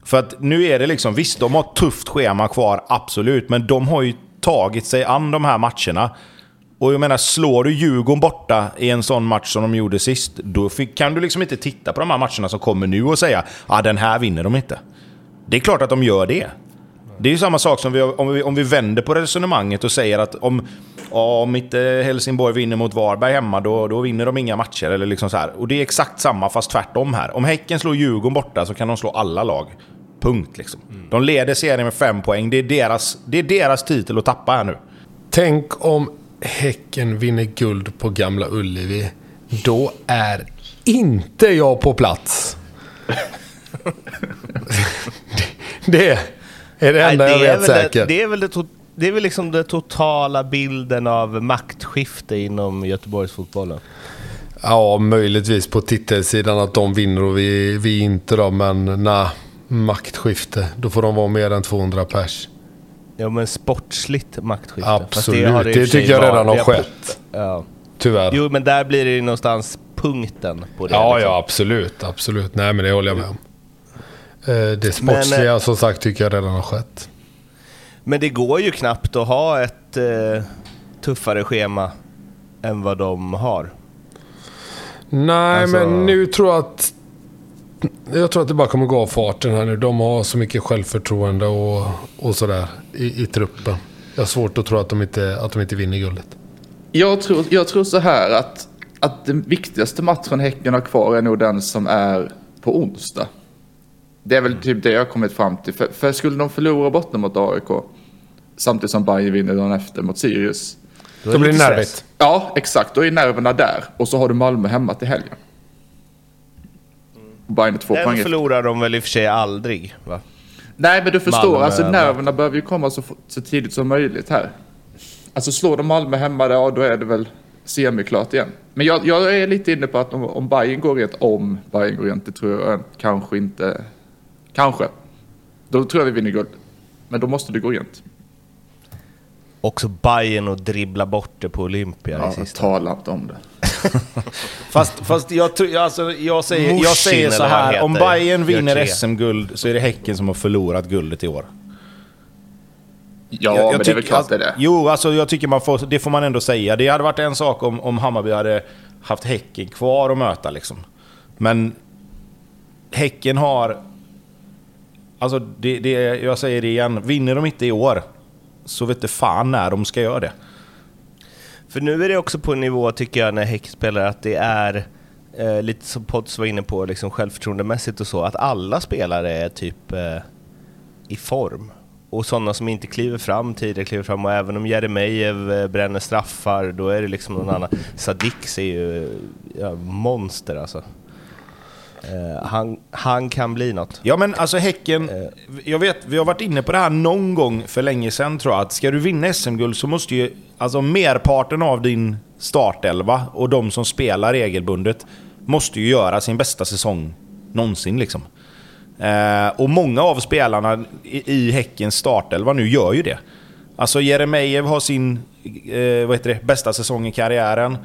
För att nu är det liksom, visst de har ett tufft schema kvar, absolut. Men de har ju tagit sig an de här matcherna. Och jag menar, slår du Djurgården borta i en sån match som de gjorde sist, då fick, kan du liksom inte titta på de här matcherna som kommer nu och säga ah, den här vinner de inte. Det är klart att de gör det. Det är ju samma sak som vi, om, vi, om vi vänder på resonemanget och säger att om, om inte Helsingborg vinner mot Varberg hemma, då, då vinner de inga matcher. Eller liksom så här. Och det är exakt samma, fast tvärtom här. Om Häcken slår Djurgården borta så kan de slå alla lag. Punkt liksom. De leder serien med fem poäng. Det är deras, det är deras titel att tappa här nu. Tänk om Häcken vinner guld på Gamla Ullevi. Då är inte jag på plats. det, det är det enda Nej, jag det, är vet väl det, säkert. det är väl det to det är väl liksom den totala bilden av maktskifte inom Göteborgsfotbollen. Ja, möjligtvis på titelsidan att de vinner och vi, vi inte då. Men nej, maktskifte. Då får de vara mer än 200 pers. Ja men sportsligt maktskifte. Fast Absolut, har det sig tycker jag redan har skett. Ja. Tyvärr. Jo men där blir det ju någonstans punkten på det. Ja, liksom. ja, absolut. Absolut. Nej, men det håller jag med om. Eh, Det sportsliga Men, eh, som sagt tycker jag redan har skett. Men det går ju knappt att ha ett eh, tuffare schema än vad de har. Nej, Alltså- men nu tror jag att... Jag tror att det bara kommer gå av farten här nu. De har så mycket självförtroende och, och sådär i, i truppen. Jag har svårt att tro att de inte, att de inte vinner guldet. Jag tror, jag tror så här att, att den viktigaste matchen Häcken har kvar är nog den som är på onsdag. Det är väl typ det jag har kommit fram till. För, för skulle de förlora borta mot AIK samtidigt som Bayern vinner dagen efter mot Sirius. Då blir det nervigt. Ja, exakt. Då är nerverna där. Och så har du Malmö hemma till helgen. Och Bayern är två Den poäng förlorar de väl i och för sig aldrig va? Nej, men du förstår. Malmö, alltså nerverna behöver ju komma så, så tidigt som möjligt här. Alltså slår de Malmö hemma där, ja, då är det väl semiklart igen. Men jag, jag är lite inne på att om, om Bayern går rent, om Bayern går rent, det tror jag kanske inte. Kanske. Då tror jag vi vinner guld. Men då måste det gå rent. Också Bayern och dribbla bort det på Olympia i Ja, sista. tala inte om det. Fast, fast jag, tror- alltså, jag, säger, jag Mushin, säger så här. Om Bayern vinner. SM-guld så är det Häcken som har förlorat guldet i år. Ja, Jag- jag men det är väl klart det är det. Jo, alltså jag tycker man får, det får man ändå säga. Det hade varit en sak om, om Hammarby hade haft Häcken kvar att möta liksom. Men Häcken har... Alltså, det, det, jag säger det igen. Vinner de inte i år så vet du fan när de ska göra det. För nu är det också på en nivå, tycker jag, när Häck spelar att det är eh, lite som Potts var inne på, liksom självförtroendemässigt och så, att alla spelare är typ eh, i form. Och sådana som inte kliver fram tidigare kliver fram och även om Jeremejeff eh, bränner straffar, då är det liksom någon annan. Sadix är ju ja, monster alltså. Eh, han, han kan bli något. Ja men alltså Häcken, jag vet, vi har varit inne på det här någon gång för länge sedan tror jag, att ska du vinna SM-guld så måste ju alltså merparten av din startelva och de som spelar regelbundet måste ju göra sin bästa säsong någonsin liksom. Eh, och många av spelarna i, i Häckens startelva nu gör ju det. Alltså Jeremejeff har sin eh, vad heter det, bästa säsong i karriären.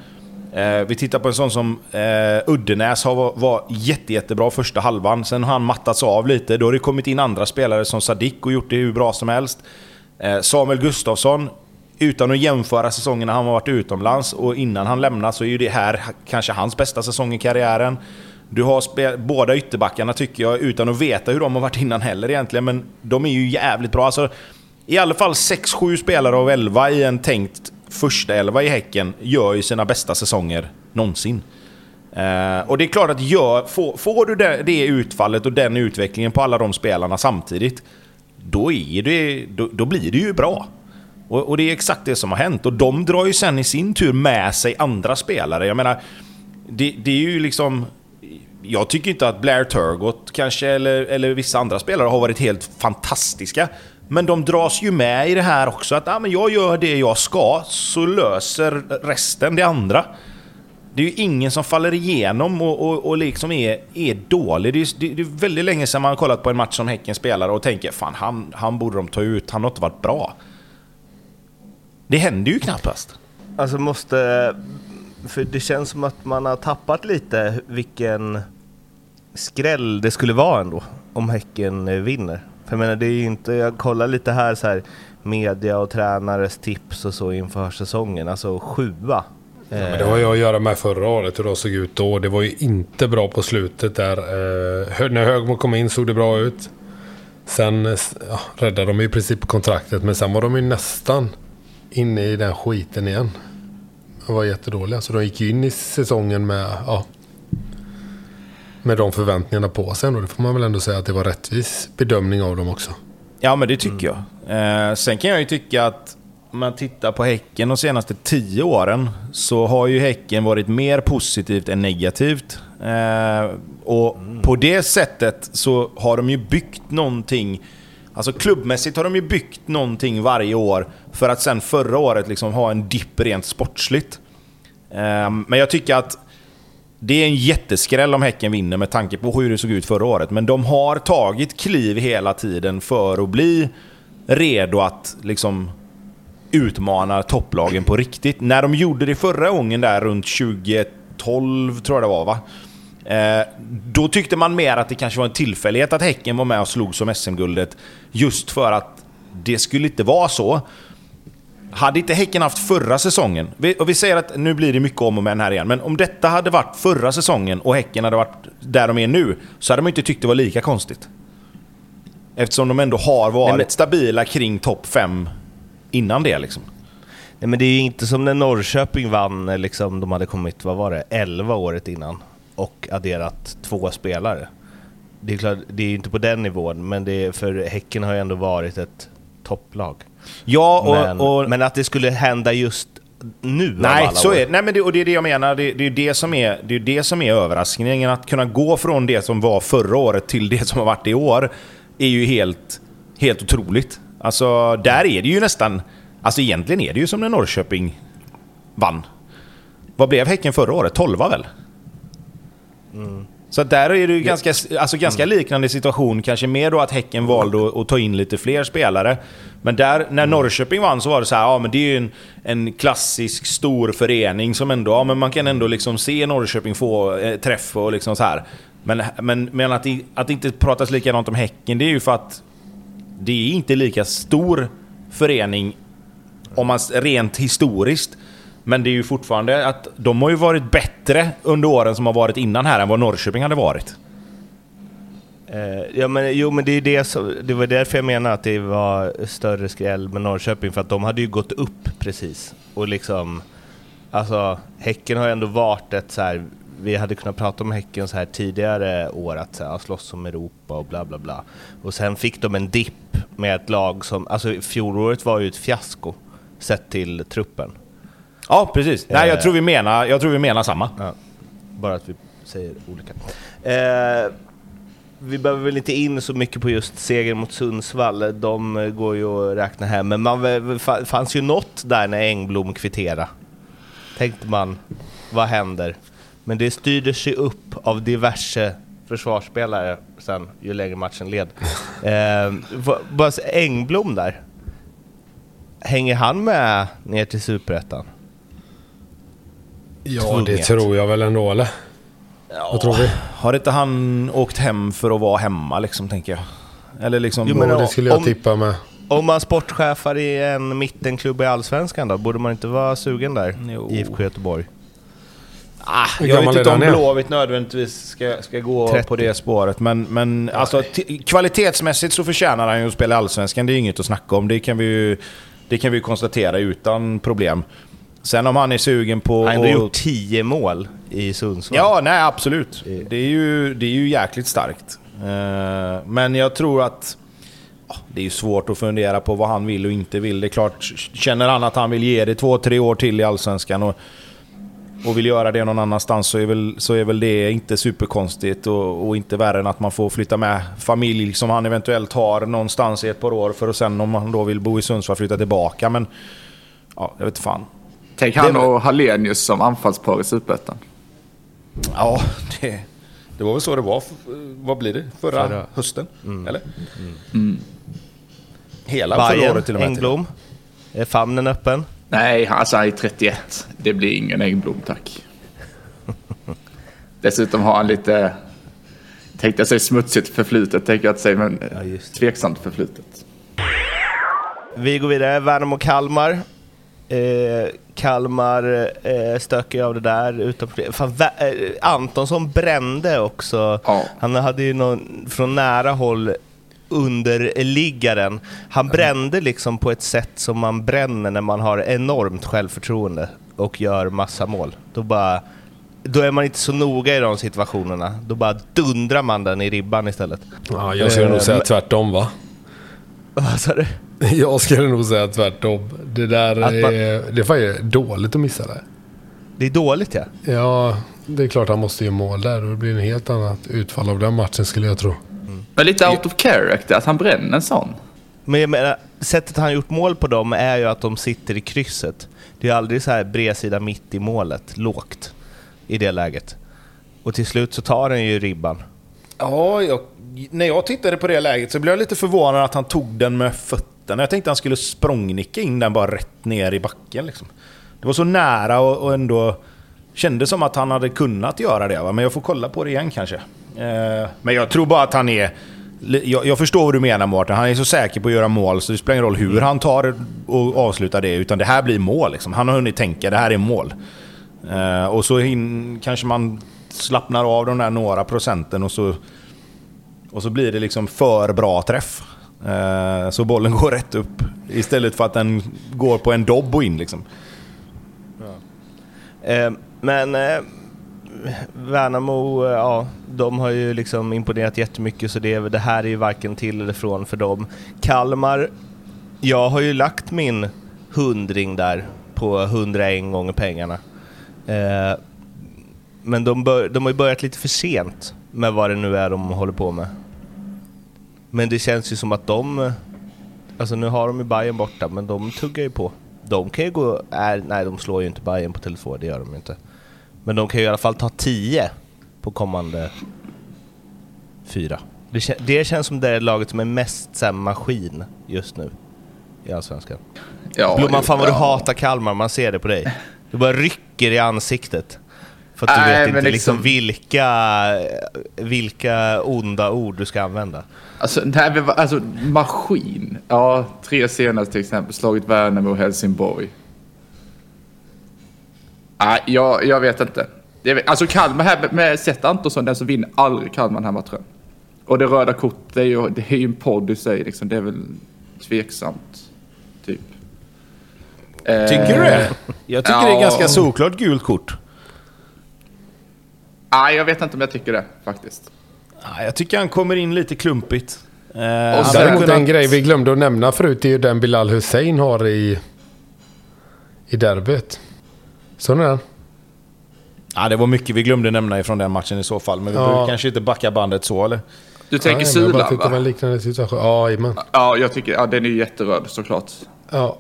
Eh, vi tittar på en sån som eh, Uddenäs har var, var jätte, jättebra första halvan. Sen har han mattats av lite. Då har det kommit in andra spelare som Sadik och gjort det hur bra som helst. Eh, Samuel Gustafsson, utan att jämföra säsongerna han har varit utomlands och innan han lämnar så är ju det här kanske hans bästa säsong i karriären. Du har båda ytterbackarna tycker jag, utan att veta hur de har varit innan heller egentligen, men de är ju jävligt bra. Alltså, I alla fall 6-7 spelare av 11 i en tänkt första elva i Häcken gör ju sina bästa säsonger någonsin. Eh, och det är klart att gör, får, får du det, det utfallet och den utvecklingen på alla de spelarna samtidigt, då, är det, då, då blir det ju bra. Och, och det är exakt det som har hänt. Och de drar ju sen i sin tur med sig andra spelare. Jag menar, det, det är ju liksom... Jag tycker inte att Blair Turgott kanske, eller, eller vissa andra spelare har varit helt fantastiska. Men de dras ju med i det här också. Att ah, men jag gör det jag ska, så löser resten det andra. Det är ju ingen som faller igenom och, och, och liksom är, är dålig. Det är, det det är väldigt länge sedan man har kollat på en match som Häcken spelar och tänker fan han, han borde de ta ut, han har inte varit bra. Det händer ju knappast. Alltså måste... För det känns som att man har tappat lite vilken skräll det skulle vara ändå om Häcken vinner. För jag menar, det är ju inte... Jag kollar lite här så här media och tränares tips och så inför säsongen. Alltså sjua. Ja, men det har ju att göra med förra året, hur det såg ut då. Det var ju inte bra på slutet där. Eh, när Högmo kom in såg det bra ut. Sen eh, ja, räddade de i princip kontraktet, men sen var de ju nästan inne i den skiten igen. De var jättedåliga, så de gick ju in i säsongen med, ja, med de förväntningarna på sig. Och det får man väl ändå säga att det var rättvis bedömning av dem också. Ja, men det tycker jag. Eh, sen kan jag ju tycka att om man tittar på Häcken de senaste tio åren så har ju Häcken varit mer positivt än negativt. Eh, och på det sättet så har de ju byggt någonting Alltså klubbmässigt har de ju byggt någonting varje år för att sen förra året liksom ha en dipp rent sportsligt. Ehm, men jag tycker att det är en jätteskräll om Häcken vinner med tanke på hur det såg ut förra året. Men de har tagit kliv hela tiden för att bli redo att liksom utmana topplagen på riktigt. När de gjorde det förra gången där runt 2012 tror jag det var va? Eh, då tyckte man mer att det kanske var en tillfällighet att Häcken var med och slog som SM-guldet. Just för att det skulle inte vara så. Hade inte Häcken haft förra säsongen, och vi säger att nu blir det mycket om och men här igen, men om detta hade varit förra säsongen och Häcken hade varit där de är nu, så hade man inte tyckt det var lika konstigt. Eftersom de ändå har varit Nej, men... stabila kring topp 5 innan det liksom. Nej men det är ju inte som när Norrköping vann, liksom, de hade kommit, vad var det, 11 året innan och adderat två spelare. Det är klart, det är ju inte på den nivån, men det är, för Häcken har ju ändå varit ett topplag. Ja, och, men, och, men att det skulle hända just nu Nej, så är, nej men det, och det är det jag menar. Det, det är det som är, det är det som är överraskningen. Att kunna gå från det som var förra året till det som har varit i år är ju helt, helt otroligt. Alltså, där är det ju nästan... Alltså egentligen är det ju som när Norrköping vann. Vad blev Häcken förra året? 12 väl? Mm. Så där är det ju ganska, alltså ganska mm. liknande situation. Kanske mer då att Häcken valde att, att, ta in lite fler spelare. Men där, när mm. Norrköping vann så var det så här, ja men det är ju en, en klassisk stor förening som ändå, ja men man kan ändå liksom se Norrköping få eh, träff och liksom så här. Men, men, men att, det, att det inte pratas likadant om Häcken, det är ju för att det är inte lika stor förening om man rent historiskt. Men det är ju fortfarande att de har ju varit bättre under åren som har varit innan här än vad Norrköping hade varit. Eh, ja, men, jo, men det, är det, som, det var därför jag menar att det var större skräll med Norrköping, för att de hade ju gått upp precis. Och liksom, alltså, Häcken har ju ändå varit ett så här, vi hade kunnat prata om Häcken så här tidigare år, att så här, slåss om Europa och bla bla bla. Och sen fick de en dipp med ett lag som, alltså fjolåret var ju ett fiasko sett till truppen. Ja, precis. Nej, jag, tror vi menar, jag tror vi menar samma. Ja, bara att vi säger olika. Eh, vi behöver väl inte in så mycket på just segern mot Sundsvall. De går ju att räkna hem. Men man fanns ju något där när Engblom kvitterade. Tänkte man, vad händer? Men det styrde sig upp av diverse försvarsspelare sen, ju längre matchen led. Eh, bara Engblom där. Hänger han med ner till Superettan? Ja, tvunget. det tror jag väl ändå, eller? Ja, Vad tror vi? Har inte han åkt hem för att vara hemma, liksom, tänker jag? Eller liksom... Jo, men det skulle jag om, tippa med. Om man sportchefar i en mittenklubb i Allsvenskan då, borde man inte vara sugen där? Jo. IFK Göteborg? Ah, jag vet inte om Blåvitt nödvändigtvis ska, ska gå 30. på det spåret, men, men alltså, kvalitetsmässigt så förtjänar han ju att spela i Allsvenskan. Det är inget att snacka om. Det kan vi ju, det kan vi konstatera utan problem. Sen om han är sugen på... Han har ändå gjort 10 mål i Sundsvall. Ja, nej absolut. Det är ju, det är ju jäkligt starkt. Eh, men jag tror att... Det är ju svårt att fundera på vad han vill och inte vill. Det är klart, känner han att han vill ge det två, tre år till i Allsvenskan och, och vill göra det någon annanstans så är väl, så är väl det inte superkonstigt och, och inte värre än att man får flytta med familj som han eventuellt har någonstans i ett par år för att sen om han då vill bo i Sundsvall flytta tillbaka. Men ja, jag vet fan. Tänk han och Hallenius som anfallspar i Superettan. Ja, det, det var väl så det var. Vad blir det? Förra, Förra. hösten? Mm. Eller? Mm. Mm. Hela Bayern, förra året till och med. Engblom. Är famnen öppen? Nej, alltså han är 31. Det blir ingen Engblom, tack. Dessutom har han lite, tänkte jag säga smutsigt förflutet, tänker jag att säga, men ja, tveksamt förflutet. Vi går vidare. Värnamo Kalmar. Eh, Kalmar eh, stökar av det där utan. Fan, eh, Antonsson brände också. Ja. Han hade ju någon från nära håll underliggaren. Han brände liksom på ett sätt som man bränner när man har enormt självförtroende och gör massa mål. Då bara... Då är man inte så noga i de situationerna. Då bara dundrar man den i ribban istället. Ja, jag skulle nog säga tvärtom va? Vad sa du? Jag skulle nog säga tvärtom. Det där man... är, det är dåligt att missa det. Det är dåligt ja. Ja, det är klart han måste göra mål där och det blir en helt annat utfall av den matchen skulle jag tro. Mm. Men lite out of character att han bränner en sån. Men jag menar, sättet han gjort mål på dem är ju att de sitter i krysset. Det är aldrig så här bredsida mitt i målet, lågt, i det läget. Och till slut så tar den ju ribban. Ja, jag, när jag tittade på det läget så blev jag lite förvånad att han tog den med fötterna. Jag tänkte han skulle språngnicka in den bara rätt ner i backen. Liksom. Det var så nära och, och ändå kändes som att han hade kunnat göra det. Va? Men jag får kolla på det igen kanske. Eh, men jag tror bara att han är... Jag, jag förstår vad du menar Mårten. Han är så säker på att göra mål så det spelar ingen roll hur han tar och avslutar det. Utan det här blir mål. Liksom. Han har hunnit tänka det här är mål. Eh, och så in, kanske man slappnar av de där några procenten och så, och så blir det liksom för bra träff. Eh, så bollen går rätt upp istället för att den går på en dobb och in. Liksom. Eh, men eh, Värnamo, eh, ja, de har ju liksom imponerat jättemycket så det, det här är ju varken till eller från för dem. Kalmar, jag har ju lagt min hundring där på 101 gånger pengarna. Eh, men de, bör, de har ju börjat lite för sent med vad det nu är de håller på med. Men det känns ju som att de... Alltså nu har de ju Bayern borta, men de tuggar ju på. De kan ju gå... Är, nej, de slår ju inte Bayern på Tele2, det gör de inte. Men de kan ju i alla fall ta 10 på kommande fyra. Det, kän, det känns som det laget som är mest så maskin just nu i Allsvenskan. Ja, Blomman, fan vad ja. du hatar Kalmar, man ser det på dig. Du bara rycker i ansiktet. För att du Nej, vet men inte liksom liksom- vilka, vilka onda ord du ska använda. Alltså, nej, alltså maskin. Ja, tre senast till exempel. Slagit Värnamo och Helsingborg. Nej, jag, jag vet inte. Vet, alltså Kalmar här med Seth Antonsson, den som vinner aldrig Kalmar den här matchen. Och det röda kortet, det är ju, det är ju en podd i sig liksom. Det är väl tveksamt, typ. Tycker du det? Jag tycker det är Ja. ganska solklart gult kort. Nej, jag vet inte om jag tycker det faktiskt. Ja, Jag tycker han kommer in lite klumpigt. Eh, Och sen- Däremot kunnat- en grej vi glömde att nämna förut är ju den Bilal Hussein har i, i derbyt. Så den? Ja, det var mycket vi glömde nämna ifrån den matchen i så fall. Men vi Ja. behöver kanske inte backa bandet så, eller? Du tänker Nej, men jag bara en va? liknande situation. Ja, jajamän. Ja, jag tycker, ja den är ju jätteröd såklart. Ja.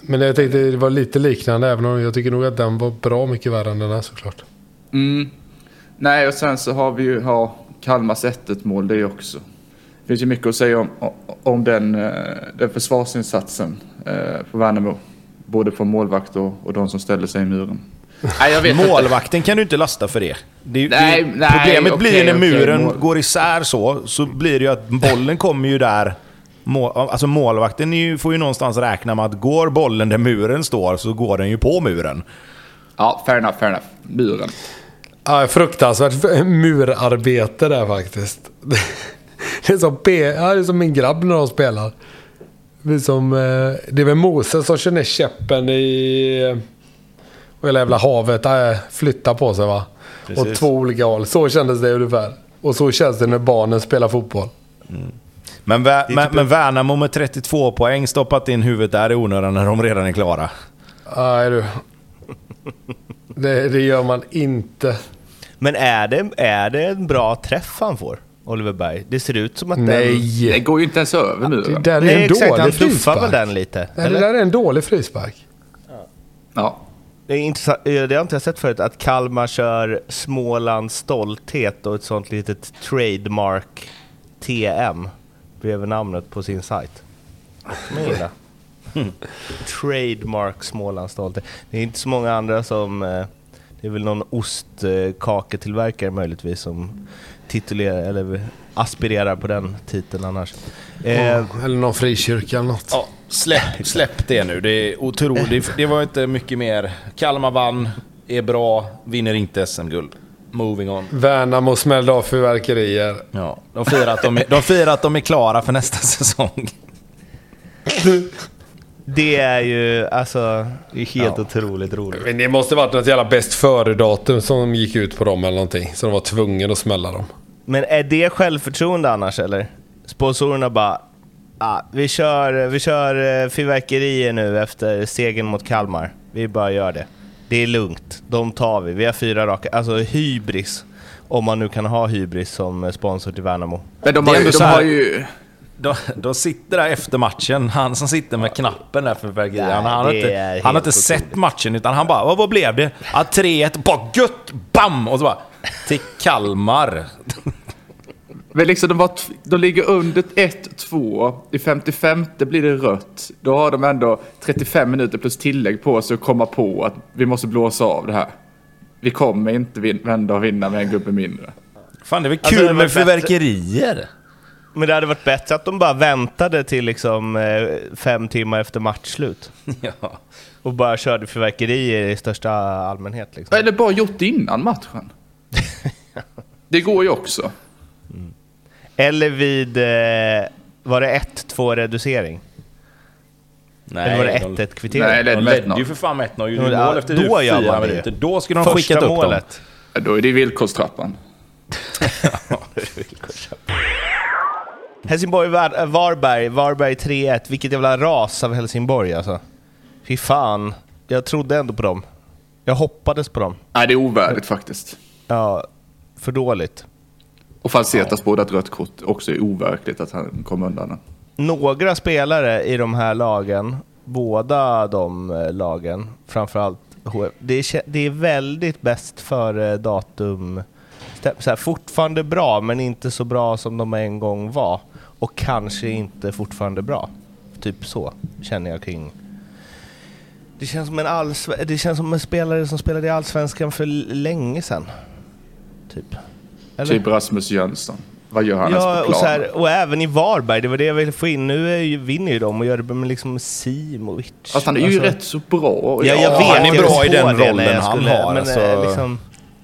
Men jag tänkte det var lite liknande även om jag tycker nog att den var bra mycket värre än den här såklart. Mm. Nej, och sen så har vi ju ha Kalmars 1 mål det också. Det finns ju mycket att säga om, om den, eh, den försvarsinsatsen eh, på Värnamo. Både på målvakt och, och de som ställer sig i muren. Nej, jag vet inte. Målvakten kan du inte lasta för det. det, Nej, det nej, problemet okej, blir när okej, muren mål. går isär så, så blir det ju att bollen kommer ju där. Mål, alltså målvakten är ju, får ju någonstans räkna med att går bollen där muren står så går den ju på muren. Ja, fair enough, fair enough. Muren. Ja, fruktansvärt murarbete där faktiskt. Det är som, P- ja, det är som min grabb när de spelar. Det är, som, eh, det är väl Moses som kör ner käppen i... Och hela jävla havet äh, flyttar på sig va? Precis. Åt två olika håll. Så kändes det ungefär. Och så känns det när barnen spelar fotboll. Men, Vä- men, typ- men Värnamo med 32 poäng stoppat in huvudet där i onödan när de redan är klara. Nej du. Det, det gör man inte. Men är det, är det en bra träff han får, Oliver Berg? Det ser ut som att den... Det Nej! går ju inte ens över Det muren. där är Nej, en exakt. Han dålig tuffar väl den lite? Nej, det eller? där är en dålig frispark. Ja. Det, är intressant, eh, det har inte jag sett förut, att Kalmar kör Smålands stolthet och ett sånt litet trademark TM bredvid namnet på sin sajt. Trademark Smålands stolthet. Det är inte så många andra som... Det är väl någon ostkaketillverkare möjligtvis som titulerar eller aspirerar på den titeln annars. Eh, Eller någon frikyrka eller något. Ja, släpp, släpp det nu. Det är otroligt. Det, det var inte mycket mer. Kalmar vann, är bra, vinner inte SM-guld. Moving on. Värnamo smällde av fyrverkerier. Ja, de firar att de är, de firar att de är klara för nästa säsong. det är ju alltså... Det är helt Ja. otroligt roligt. Men det måste varit något jävla bäst före-datum som gick ut på dem eller någonting. Så de var tvungna att smälla dem. Men är det självförtroende annars eller? Sponsorerna bara ah, vi kör, vi kör eh, fyrverkerier nu efter segern mot Kalmar. Vi bara gör det. Det är lugnt. De tar vi. Vi har fyra raka. Alltså hybris. Om man nu kan ha hybris som eh, sponsor till Värnamo. Men de Det har, är ju, de har ju... de, de sitter där efter matchen, han som sitter med knappen där för. Nej, Han, han, har inte, han har inte sett matchen, utan han bara vad, vad blev det? Ja, 3-1, bara gött! Bam! Och så bara till Kalmar. Men liksom de, var de ligger under 1-2. I 55 blir det rött. Då har de ändå 35 minuter plus tillägg på sig att komma på att vi måste blåsa av det här. Vi kommer inte vända och vinna med en gubbe mindre. Fan, det är väl Alltså, kul det var med bättre- fyrverkerier? Men det hade varit bättre att de bara väntade till liksom eh, fem timmar efter matchslut. Ja. Och bara körde fyrverkerier i största allmänhet. Liksom. Eller bara gjort det innan matchen. Det går ju också. Eller vid, eh, var det 1-2 reducering? Nej, Eller var det de- 1-1 kvittering? Nej, det- De ledde 1-0. ju för fan med 1-0 Ja, gjorde mål ja, efter då gör man det. minuter. Då skulle de ha Första skickat upp dem. målet. Ja, Då är det villkorstrappan. Helsingborg-Varberg, Varberg 3-1. Vilket jävla ras av Helsingborg alltså. Fy fan. Jag trodde ändå på dem. Jag hoppades på dem. Nej, det är ovärdigt faktiskt. Ja, för dåligt. Och Falsetas båda ett rött kort också är overkligt att han kom undan den. Några spelare i de här lagen, båda de eh, lagen, framförallt HF, det är, det är väldigt bäst före datum. Så här, fortfarande bra, men inte så bra som de en gång var. Och kanske inte fortfarande bra. Typ så känner jag kring... Det känns som en, allsve- det känns som en spelare som spelade i Allsvenskan för länge sedan. Typ. Eller? Typ Rasmus Jönsson. Vad gör han ens Ja, på och, planen? så här, och även i Varberg, det var det jag ville få in. Nu är ju, vinner ju de och gör det med liksom Simovic. Fast han är ju Alltså- rätt så bra. Ja, jag vet. han är bra i på den rollen han har, Men alltså. eh, liksom,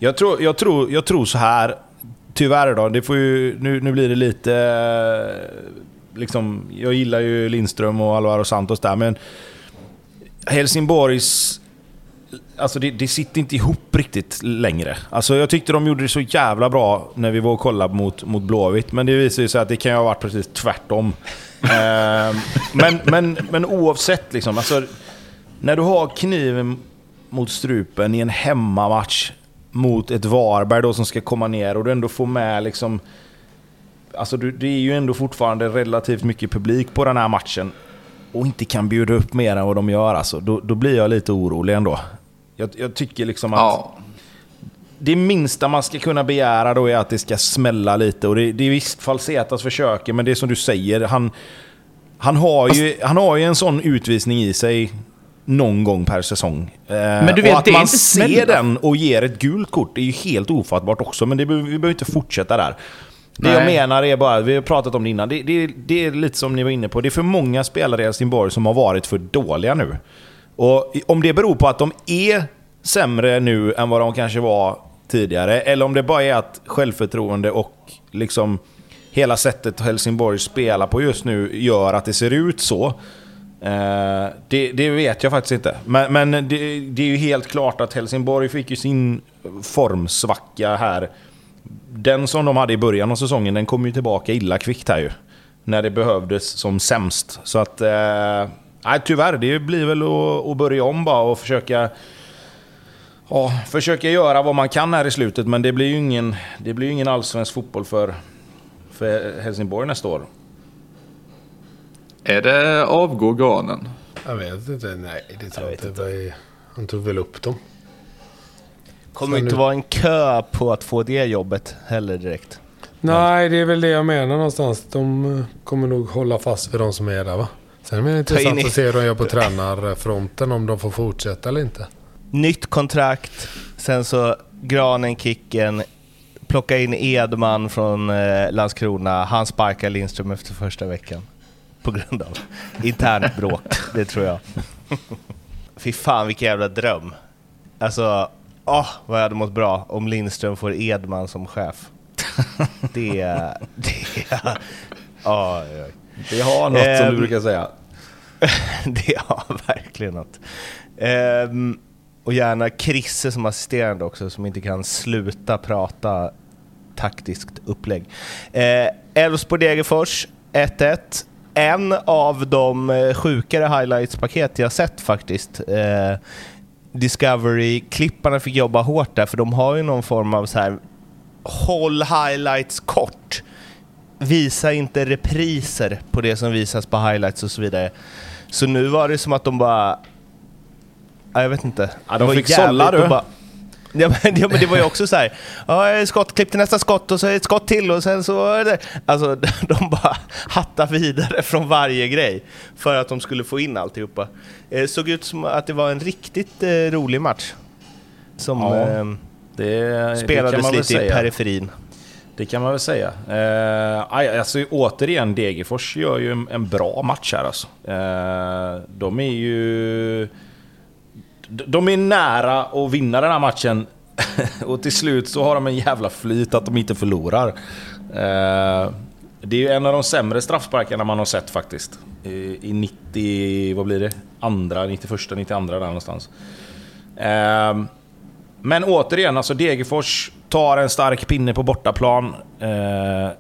Jag tror, jag, tror, jag tror så här, tyvärr då, det får ju, nu, nu blir det lite... eh, Liksom, jag gillar ju Lindström och Alvaro Santos där, men Helsingborgs... Alltså det, det sitter inte ihop riktigt längre. Alltså jag tyckte de gjorde det så jävla bra när vi var och kollade mot, mot Blåvitt, men det visar ju sig att det kan ju ha varit precis tvärtom. Eh, men, men, men oavsett liksom, alltså, när du har kniven mot strupen i en hemmamatch mot ett Varberg då som ska komma ner och du ändå får med liksom... Alltså du, det är ju ändå fortfarande relativt mycket publik på den här matchen och inte kan bjuda upp mer än vad de gör alltså. Då, då blir jag lite orolig ändå. Jag, jag tycker liksom att Ja. det minsta man ska kunna begära då är att det ska smälla lite. Och det, det är visst Falsetas försöker, men det är som du säger. Han, han, har ju, han har ju en sån utvisning i sig någon gång per säsong. Men du vet, och att man ser smälla. den och ger ett gult kort är ju helt ofattbart också. Men det, vi behöver inte fortsätta där. Det jag Nej. menar är bara, vi har pratat om det innan, det, det, det är lite som ni var inne på. Det är för många spelare i Helsingborg som har varit för dåliga nu. Och om det beror på att de är sämre nu än vad de kanske var tidigare, eller om det bara är att självförtroende och liksom hela sättet Helsingborg spelar på just nu gör att det ser ut så. Eh, det, det vet jag faktiskt inte. Men, men det, det är ju helt klart att Helsingborg fick ju sin formsvacka här. Den som de hade i början av säsongen, den kom ju tillbaka illa kvickt här ju. När det behövdes som sämst. Så att... Eh, nej, tyvärr, det blir väl att, att börja om bara och försöka... Ja, försöka göra vad man kan här i slutet, men det blir ju ingen, det blir ingen allsvensk fotboll för, för Helsingborg nästa år. Är det avgå granen? Jag vet inte. Nej, det tror jag inte. Vad- Han tog väl upp dem. kommer inte nu- vara en kö på att få det jobbet heller direkt. Nej, det är väl det jag menar någonstans. De eh, kommer nog hålla fast vid de som är där va? Sen är det intressant in i- att se hur de gör på tränarfronten. Om de får fortsätta eller inte. Nytt kontrakt, sen så Granen, Kicken, plocka in Edman från eh, Landskrona. Han sparkar Lindström efter första veckan. På grund av internt bråk, det tror jag. Fy fan vilken jävla dröm. Alltså, åh vad jag hade mått bra om Lindström får Edman som chef. Det... det oj, oj. Det har något som Ehm, du brukar säga. det har verkligen något. Ehm, och gärna Krisse som assisterande också, som inte kan sluta prata taktiskt upplägg. Eh, Elfsborg-Degerfors 1-1. En av de eh, sjukare highlights-paket jag sett faktiskt. Eh, Discovery-klipparna fick jobba hårt där, för de har ju någon form av så här håll highlights kort. visa inte repriser på det som visas på highlights och så vidare. Så nu var det som att de bara... Ja, jag vet inte. Ja, de fick sålla, du. bara- Ja men, ja men det var ju också så här. Ja, skott, klipp till nästa skott och så ett skott till och sen så... är det- Alltså de bara hattade vidare från varje grej för att de skulle få in alltihopa. Det såg ut som att det var en riktigt eh, rolig match. Som Ja, eh, Det, det spelades väl lite i säga. periferin. Det kan man väl säga. Eh, alltså, återigen, Degerfors gör ju en, en bra match här alltså. Eh, de är ju de- är nära att vinna den här matchen. och till slut så har de en jävla flyt att de inte förlorar. Eh, det är ju en av de sämre straffsparkarna man har sett faktiskt. Eh, I, i 90... Vad blir det? Andra, 91, 92 där någonstans. Eh, men återigen, alltså Degerfors tar en stark pinne på bortaplan. Eh,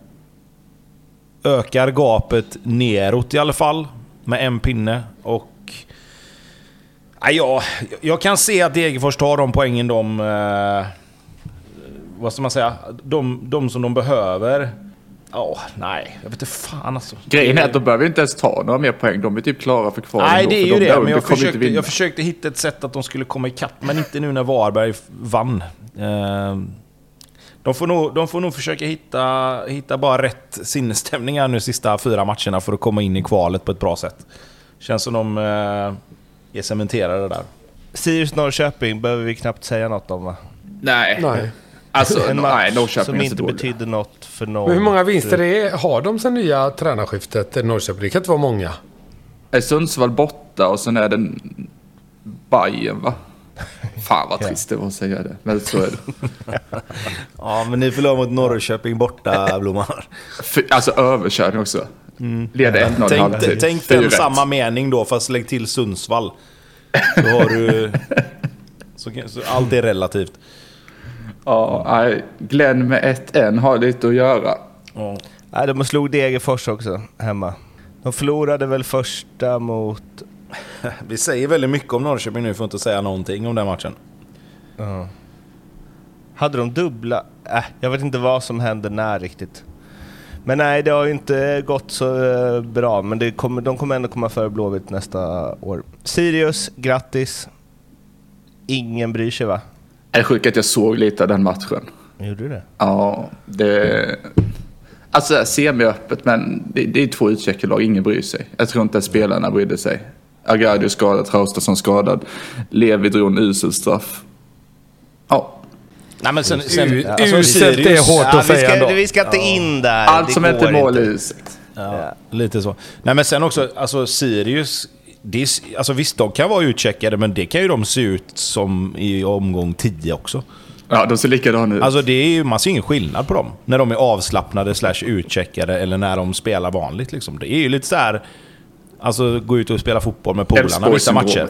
ökar gapet neråt i alla fall med en pinne. Och... Ja, ja, jag kan se att Degerfors tar de poängen de... Eh, vad ska man säga? De, de som de behöver. Ja, nej. Jag vet inte fan alltså. Grejen är att de behöver inte ens ta några mer poäng. De är typ klara för kvar Nej, ändå, det är ju de- det. de Men jag försökte, jag försökte hitta ett sätt att de skulle komma ikapp, men inte nu när Varberg vann. Eh, De får nog, de får nog försöka hitta, hitta bara rätt sinnesstämning här nu sista fyra matcherna för att komma in i kvalet på ett bra sätt. Känns som de eh, är cementerade där. Sirius Norrköping behöver vi knappt säga något om va? Nej. Nej. Alltså, En nej, match Norrköping som inte betydde något för någon. Men hur många vinster är, har de sen nya tränarskiftet i Norrköping? Det kan inte vara många. Är Sundsvall borta och sen är det Bayern va? Fan vad trist det var att säga det. Men så är det. Ja, men ni förlorar mot Norrköping borta, Blomman. Alltså överkörning också. Leder 1-0 i Tänk, halvtid. tänk den 4-1. samma mening då, fast lägg till Sundsvall. Så har du... Så, så allt är relativt. Ja, nej. Glenn med 1-1 har lite att göra. Ja. Nej, de slog Degerfors också hemma. De förlorade väl första mot... Vi säger väldigt mycket om Norrköping nu, för att inte säga någonting om den matchen. Ja. Hade de dubbla? Äh, jag vet inte vad som hände när riktigt. Men nej, det har ju inte gått så eh, bra. Men det kommer, de kommer ändå komma före Blåvitt nästa år. Sirius, grattis. Ingen bryr sig va? Det är sjukt att jag såg lite av den matchen. Gjorde du det? Ja, det... Alltså semi-öppet, men det, det är två utcheckade lag. Ingen bryr sig. Jag tror inte att spelarna brydde sig. Agadio skadad, Traustason skadad. Levi drog en usel straff. Ja, Nej, men sen... sen U- alltså, uselt är hårt Ja, att vi, säga ska, ändå. vi ska inte in där. allt som inte är mål inte. i uselt. Ja, lite så. Nej men sen också, alltså Sirius... Det är, alltså visst, de kan vara utcheckade, men det kan ju de se ut som i omgång 10 också. Ja, de ser likadana ut. Alltså det är ju, man ser ingen skillnad på dem. När de är avslappnade slash utcheckade eller när de spelar vanligt liksom. Det är ju lite så här... Alltså gå ut och spela fotboll med polarna vissa matcher.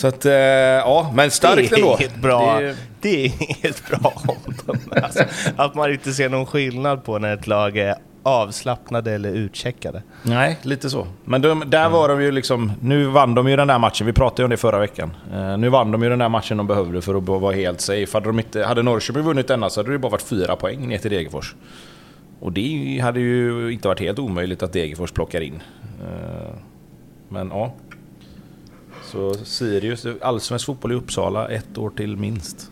Så att, eh, ja, men starkt det är ändå. inget bra, Det- det är inget bra om dem. Alltså, att man inte ser någon skillnad på när ett lag är avslappnade eller utcheckade. Nej, lite så. Men de, där var de ju liksom... Nu vann de ju den där matchen, vi pratade ju om det förra veckan. Eh, nu vann de ju den där matchen de behövde för att vara helt safe. Hade, de inte, hade Norrköping vunnit denna så hade det bara varit fyra poäng ner till Degerfors. Och det hade ju inte varit helt omöjligt att Degerfors plockar in. Eh, men ja. Så Sirius, allsvensk fotboll i Uppsala, ett år till minst.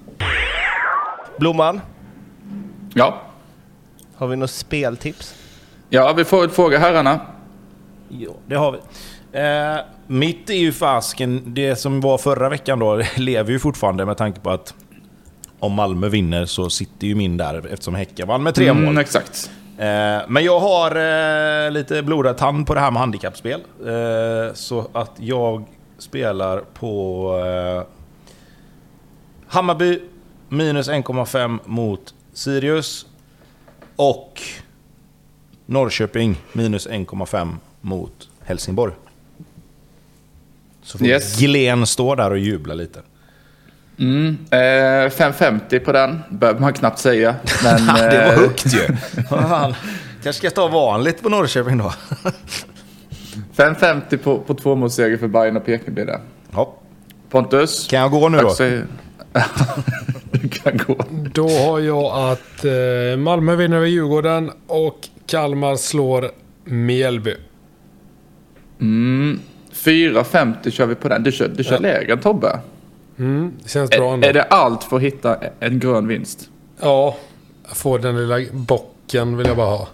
Blomman, Ja. har vi något speltips? ja, vi får ett fråga herrarna. Ja, det har vi. Eh, mitt är ju fasken, det som var förra veckan då, lever ju fortfarande med tanke på att om Malmö vinner så sitter ju min där eftersom Häcken vann med tre mål. Mm, exakt. Eh, men jag har eh, lite blodad tand på det här med handikappspel. Eh, så att jag spelar på eh, Hammarby minus 1,5 mot Sirius. Och Norrköping minus 1,5 mot Helsingborg. Så får Yes. Glen stå där och jubla lite. Mm. Eh, 5,50 på den. Behöver man knappt säga. Men, det var eh, högt ju. Kanske ska ta vanligt på Norrköping då. 5,50 på, på två målseger för Bayern och Peking blir det. Ja. Pontus? Kan jag gå nu då? Kan gå. Då har jag att eh, Malmö vinner över Djurgården och Kalmar slår Mjällby. Mm. 4,50 kör vi på den. Du kör, du kör Ja. lägre Tobbe. Mm, det känns bra Är, ändå. är det allt för att hitta en grön vinst? Ja, får den lilla bocken vill jag bara ha.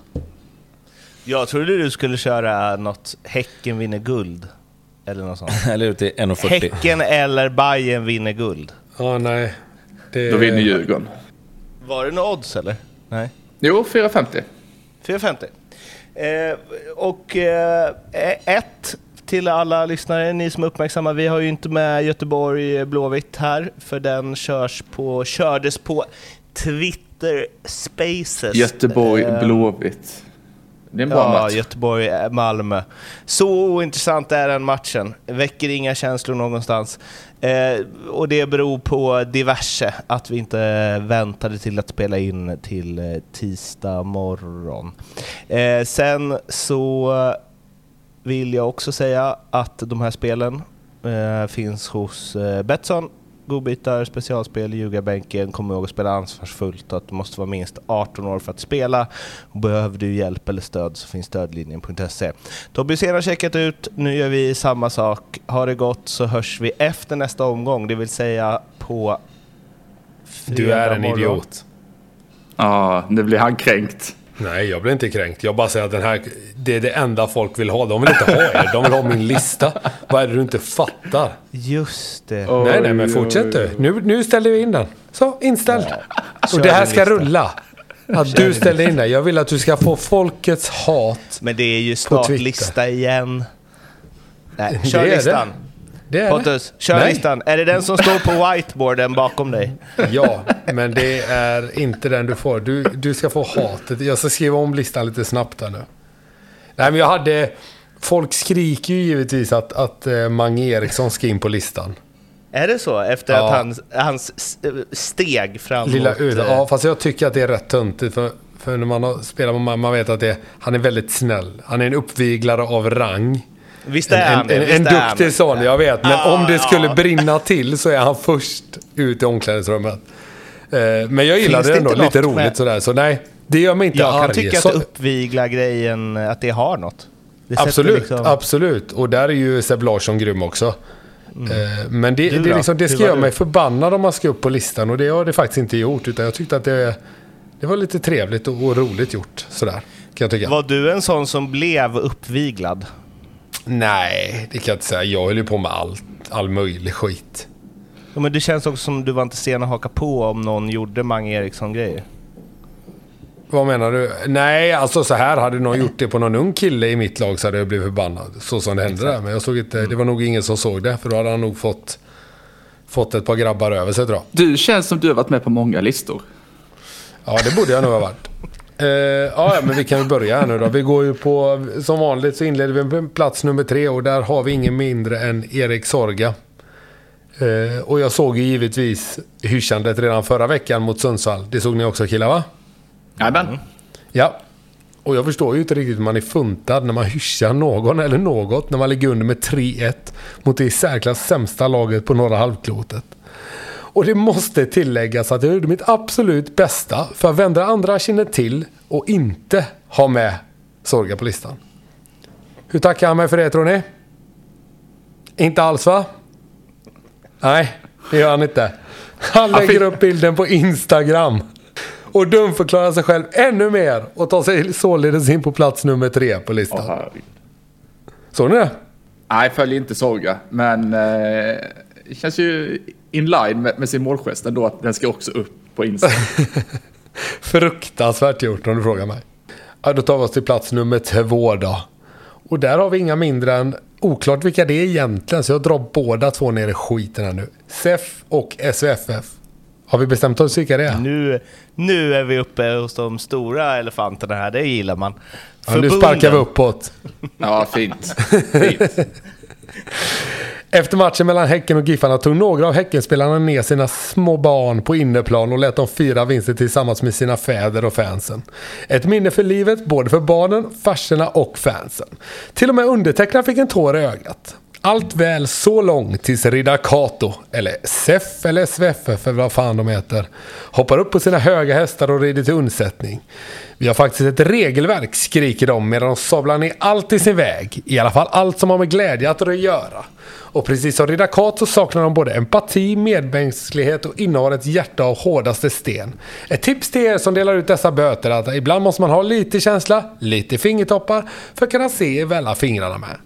Jag trodde du skulle köra något Häcken vinner guld. Eller något sånt. Eller ut till 1,40. Häcken eller Bayern vinner guld. Ja, nej. Det, Då vinner Djurgården. Var det några odds eller? Nej. Jo, 4,50. 450. Eh, och eh, ett till alla lyssnare, ni som är uppmärksamma. Vi har ju inte med Göteborg eh, Blåvitt här, för den körs på, kördes på Twitter Spaces. Göteborg, Eh, Blåvitt. Det är en bra Ja, match. Göteborg, eh, Malmö. Så ointressant är den matchen. Väcker inga känslor någonstans. Eh, och det beror på diverse, att vi inte väntade till att spela in till eh, tisdag morgon. Eh, sen så vill jag också säga att de här spelen eh, finns hos eh, Betsson. Godbitar, specialspel, ljugarbänken. Kom ihåg att spela ansvarsfullt och att du måste vara minst 18 år för att spela. Och behöver du hjälp eller stöd så finns stödlinjen.se. Tobbe Hysén har checkat ut, nu gör vi samma sak. Har det gått så hörs vi efter nästa omgång, det vill säga på Du är en fredag morgon. idiot. Ja, nu blir han kränkt. Nej, jag blir inte kränkt. Jag bara säger att den här, det är det enda folk vill ha. De vill inte ha er, de vill ha min lista. Vad är det du inte fattar? Just det. Oj, nej, nej, men fortsätt du. Nu, nu ställer vi in den. Så, inställd. Kör Och det här ska lista. rulla. Att du ställer in den. Jag vill att du ska få folkets hat. Men det är ju snart lista igen. Nej, kör listan. Det det. Pontus, kör Nej. listan. Är det den som står på whiteboarden bakom dig? Ja, men det är inte den du får. Du, du ska få hatet. Jag ska skriva om listan lite snabbt här nu. Nej, men jag hade... Folk skriker ju givetvis att, att eh, Mange Eriksson ska in på listan. Är det så? Efter Ja. att han, hans s- steg framåt... Lilla Uda. eh, Ja, fast jag tycker att det är rätt töntigt. För, för när man har spelat med man, man vet att det, han är väldigt snäll. Han är en uppviglare av rang. Visst En, är en, han det, en, en han duktig sån, jag vet. Men Ja, om det skulle ja. brinna till så är han först ut i omklädningsrummet. Eh, men jag Finns det ändå. Lite roligt med- sådär. Så nej, det gör mig inte Jag kan arg. tycka så, att uppvigla grejen, att det har något. Det absolut, liksom- absolut. Och där är ju Seb Larsson grym också. Eh, Men det, Du det, liksom, det ska göra mig förbannad om man ska upp på listan. Och det har det faktiskt inte gjort. Utan jag tyckte att det, det var lite trevligt och, och roligt gjort. Sådär, kan jag tycka. Var du en sån som blev uppviglad? Nej, det kan jag inte säga. Jag höll ju på med allt. All möjlig skit. Ja, men det känns också som du var inte sen att haka på om någon gjorde Mange Eriksson-grejer. Vad menar du? Nej, alltså så här. Hade någon gjort det på någon ung kille i mitt lag så hade jag blivit förbannad. Så som det hände där. Men jag såg inte, det var nog ingen som såg det. För då hade han nog fått, fått ett par grabbar över sig tror jag. Du känns som du har varit med på många listor. Ja, det borde jag nog ha varit. Eh, ja, men vi kan ju börja här nu då. Vi går ju på, som vanligt så inleder vi med plats nummer tre och där har vi ingen mindre än Erik Sorga. Eh, och jag såg ju givetvis hyssandet redan förra veckan mot Sundsvall. Det såg ni också killar va? Jajamän. Ja. Och jag förstår ju inte riktigt hur man är funtad när man hyschar någon eller något när man ligger under med 3-1 mot det i särklass sämsta laget på norra halvklotet. Och det måste tilläggas att jag gjorde mitt absolut bästa för att vända andra kinden till och inte ha med Sorga på listan. Hur tackar han mig för det tror ni? Inte alls va? Nej, det gör han inte. Han lägger upp bilden på Instagram. Och dumförklarar sig själv ännu mer och tar sig således in på plats nummer tre på listan. Såg ni det? Nej, följer inte Sorga. Men eh, det känns ju in line med, med sin målgest ändå att den ska också upp på Insta. Fruktansvärt gjort om du frågar mig. Ja, då tar vi oss till plats nummer två då. Och där har vi inga mindre än, oklart vilka det är egentligen, så jag drar båda två ner i skiten här nu. SEF och SVFF. Har vi bestämt oss vilka det är? Nu, nu är vi uppe hos de stora elefanterna här, det gillar man. Ja, nu sparkar vi uppåt. Ja, fint. fint. Efter matchen mellan Häcken och Giffarna tog några av Häckenspelarna ner sina små barn på inneplan och lät dem fira vinsten tillsammans med sina fäder och fansen. Ett minne för livet, både för barnen, farsorna och fansen. Till och med undertecknaren fick en tår i ögat allt väl så långt tills riddar Kato, eller Seff eller Sveffe för vad fan de heter, hoppar upp på sina höga hästar och rider till undsättning. Vi har faktiskt ett regelverk, skriker de medan de sablar ner allt i sin väg. I alla fall allt som har med glädje att göra. Och precis som riddar Kato saknar de både empati, medmänsklighet och innehar ett hjärta av hårdaste sten. Ett tips till er som delar ut dessa böter är att ibland måste man ha lite känsla, lite fingertoppar för att kunna se välja fingrarna med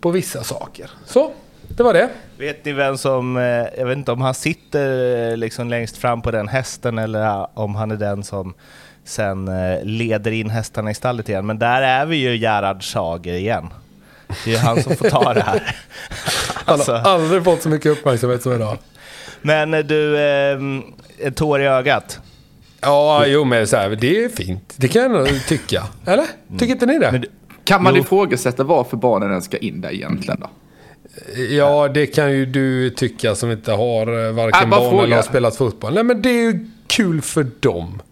på vissa saker. Så, det var det. Vet ni vem som, eh, jag vet inte om han sitter eh, liksom längst fram på den hästen eller om han är den som sen eh, leder in hästarna i stallet igen. Men där är vi ju Gerhard Schager igen. Det är han som får ta det här. alltså. Han har aldrig fått så mycket uppmärksamhet som idag. Men du, en tår i ögat. Ja, jo men så här, det är fint. Det kan jag nog tycka. Eller? Tycker inte ni det? Kan man jo. ifrågasätta varför barnen ens ska in där egentligen då? Ja, det kan ju du tycka som inte har eh, varken äh, barn fråga. eller har spelat fotboll. Nej, men det är ju kul för dem.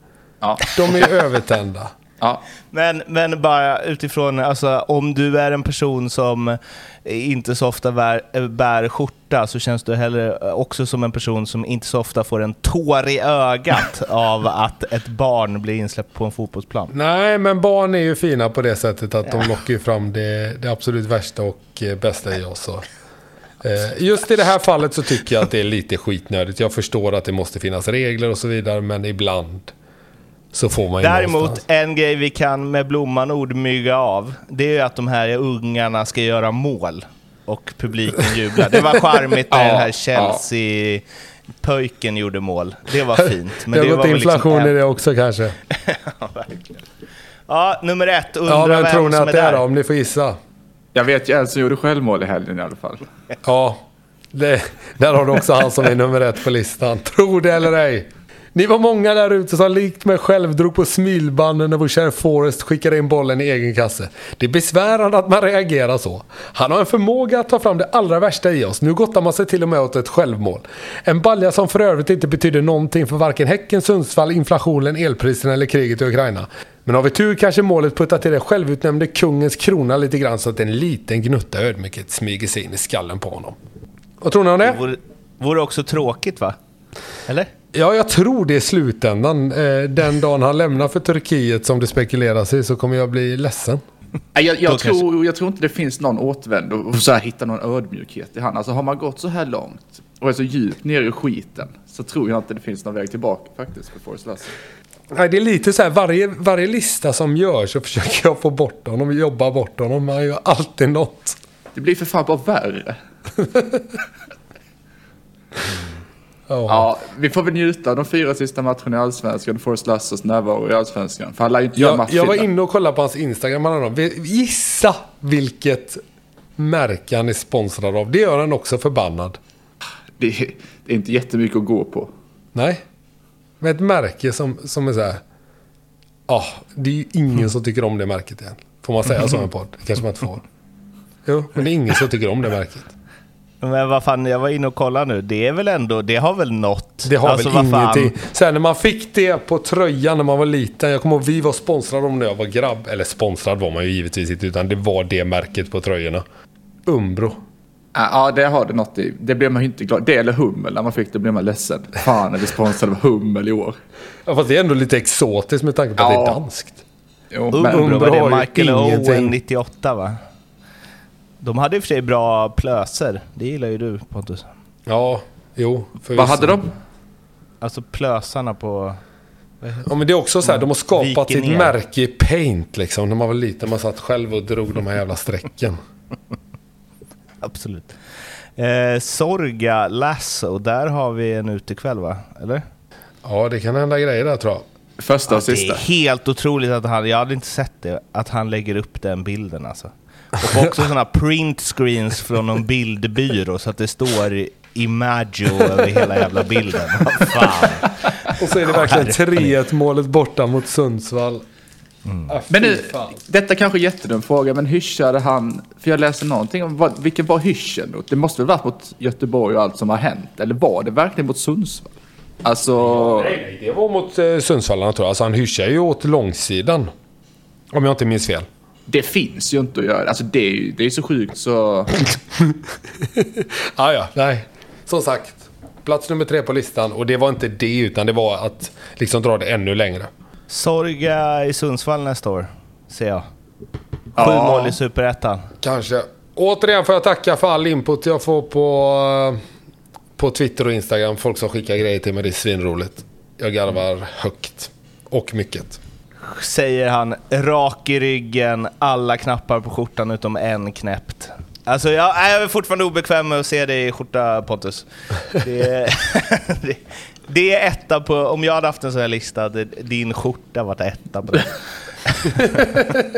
Ja. De är övertända. Ja. Men, men bara utifrån, alltså, om du är en person som inte så ofta bär, bär skjorta så känns du heller också som en person som inte så ofta får en tår i ögat av att ett barn blir insläppt på en fotbollsplan. Nej, men barn är ju fina på det sättet att ja. de lockar fram det, det absolut värsta och eh, bästa i oss. Eh, just i det här fallet så tycker jag att det är lite skitnödigt. Jag förstår att det måste finnas regler och så vidare, men ibland så får man ju Däremot, någonstans. en grej vi kan med blomman ord mygga av, det är att de här ungarna ska göra mål och publiken jublar. Det var charmigt när ja, den här Chelsea... Pöjken gjorde mål. Det var fint. Men det har gått liksom inflation liksom i det också kanske. ja, verkligen. Ja, nummer ett. Undrar ja, vem tror ni att det är då, om ni får gissa? Jag vet ju en som gjorde självmål i helgen i alla fall. Ja, det, där har du också han som är nummer ett på listan. Tro det eller ej. Ni var många där ute som likt mig själv drog på smilbanden när vår kära Forrest skickade in bollen i egen kasse. Det är besvärande att man reagerar så. Han har en förmåga att ta fram det allra värsta i oss. Nu gottar man sig till och med åt ett självmål. En balja som för övrigt inte betyder någonting för varken Häcken, Sundsvall, inflationen, elpriserna eller kriget i Ukraina. Men har vi tur kanske målet puttar till den självutnämnde kungens krona lite grann så att en liten gnutta ödmjukhet smyger sig in i skallen på honom. Vad tror ni om det? Det vore, vore också tråkigt va? Eller? Ja, jag tror det i slutändan. Eh, den dagen han lämnar för Turkiet som det spekuleras i så kommer jag bli ledsen. Jag, jag, tror, jag tror inte det finns någon återvändo och så här, hitta någon ödmjukhet i han. Alltså har man gått så här långt och är så djupt ner i skiten så tror jag inte det finns någon väg tillbaka faktiskt för Forrest Lassie. Nej, det är lite så här, varje, varje lista som görs så försöker jag få bort honom, jobba bort honom. Man gör alltid något. Det blir för fan bara värre. Ja, vi får väl njuta av de fyra sista matcherna i Allsvenskan. Forrest Lasses närvaro i Allsvenskan. För han lär ju inte göra match Jag var inne och kollade på hans Instagram. Han Gissa vilket märke han är sponsrad av. Det gör han också förbannad. Det är, det är inte jättemycket att gå på. Nej. Men ett märke som, som är så här. Ja, ah, det är ju ingen som tycker om det märket igen. Får man säga så i en podd? kanske man inte får. Jo, men det är ingen som tycker om det märket. Men vad fan, jag var inne och kollade nu. Det är väl ändå, det har väl nått? Det har alltså, väl ingenting. Sen när man fick det på tröjan när man var liten. Jag kommer ihåg vi var sponsrade om när jag var grabb. Eller sponsrad var man ju givetvis inte. Utan det var det märket på tröjorna. Umbro. Ja, det har det något i. Det blev man ju inte glad. Det eller Hummel. När man fick det blev man ledsen. Fan, är vi sponsrade av Hummel i år? Ja, fast det är ändå lite exotiskt med tanke på ja. att det är danskt. Jo, Umbro, Umbro var det Michael Owen 98 va? De hade i och för sig bra plöser. Det gillar ju du Pontus. Ja, jo. Vad hade de? Alltså plösarna på... Ja men det är också så här, de har skapat sitt märke i paint liksom. När man var liten, man satt själv och drog de här jävla strecken. Absolut. Eh, Sorga Lasso, där har vi en utekväll va? Eller? Ja, det kan hända grejer där tror jag. Första och ja, sista. Det är helt otroligt att han, jag hade inte sett det, att han lägger upp den bilden alltså. Och också sådana print screens från någon bildbyrå så att det står Imago över hela jävla bilden. Fan. Och så är det verkligen 3-1 målet borta mot Sundsvall. Mm. Ah, men nu, detta kanske är jättedum fråga, men hyschade han, för jag läste någonting om vad, vilken var hyschen då? Det måste väl varit mot Göteborg och allt som har hänt? Eller var det verkligen mot Sundsvall? Alltså... Nej, nej, det var mot eh, Sundsvallarna tror jag. Alltså han hyschade ju åt långsidan. Om jag inte minns fel. Det finns ju inte att göra. Alltså det är ju det är så sjukt så... ah, ja, nej. Som sagt. Plats nummer tre på listan. Och det var inte det, utan det var att liksom dra det ännu längre. Sorga i Sundsvall nästa år, ser jag. Sju Ja. mål i Superettan. Kanske. Återigen får jag tacka för all input jag får på, på Twitter och Instagram. Folk som skickar grejer till mig. Det är svinroligt. Jag garvar högt. Och mycket. Säger han, rak i ryggen, alla knappar på skjortan utom en knäppt. Alltså jag, jag är fortfarande obekväm med att se dig i skjorta Pontus. Det, är- det, det är etta på, om jag hade haft en sån här lista, det, din skjorta varit etta på det.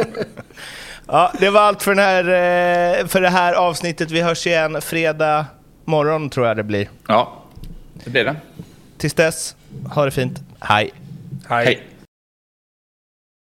ja, det var allt för, den här, eh, för det här avsnittet. Vi hörs igen fredag morgon tror jag det blir. Ja, det blir det. Tills dess, ha det fint. Hej! Hej.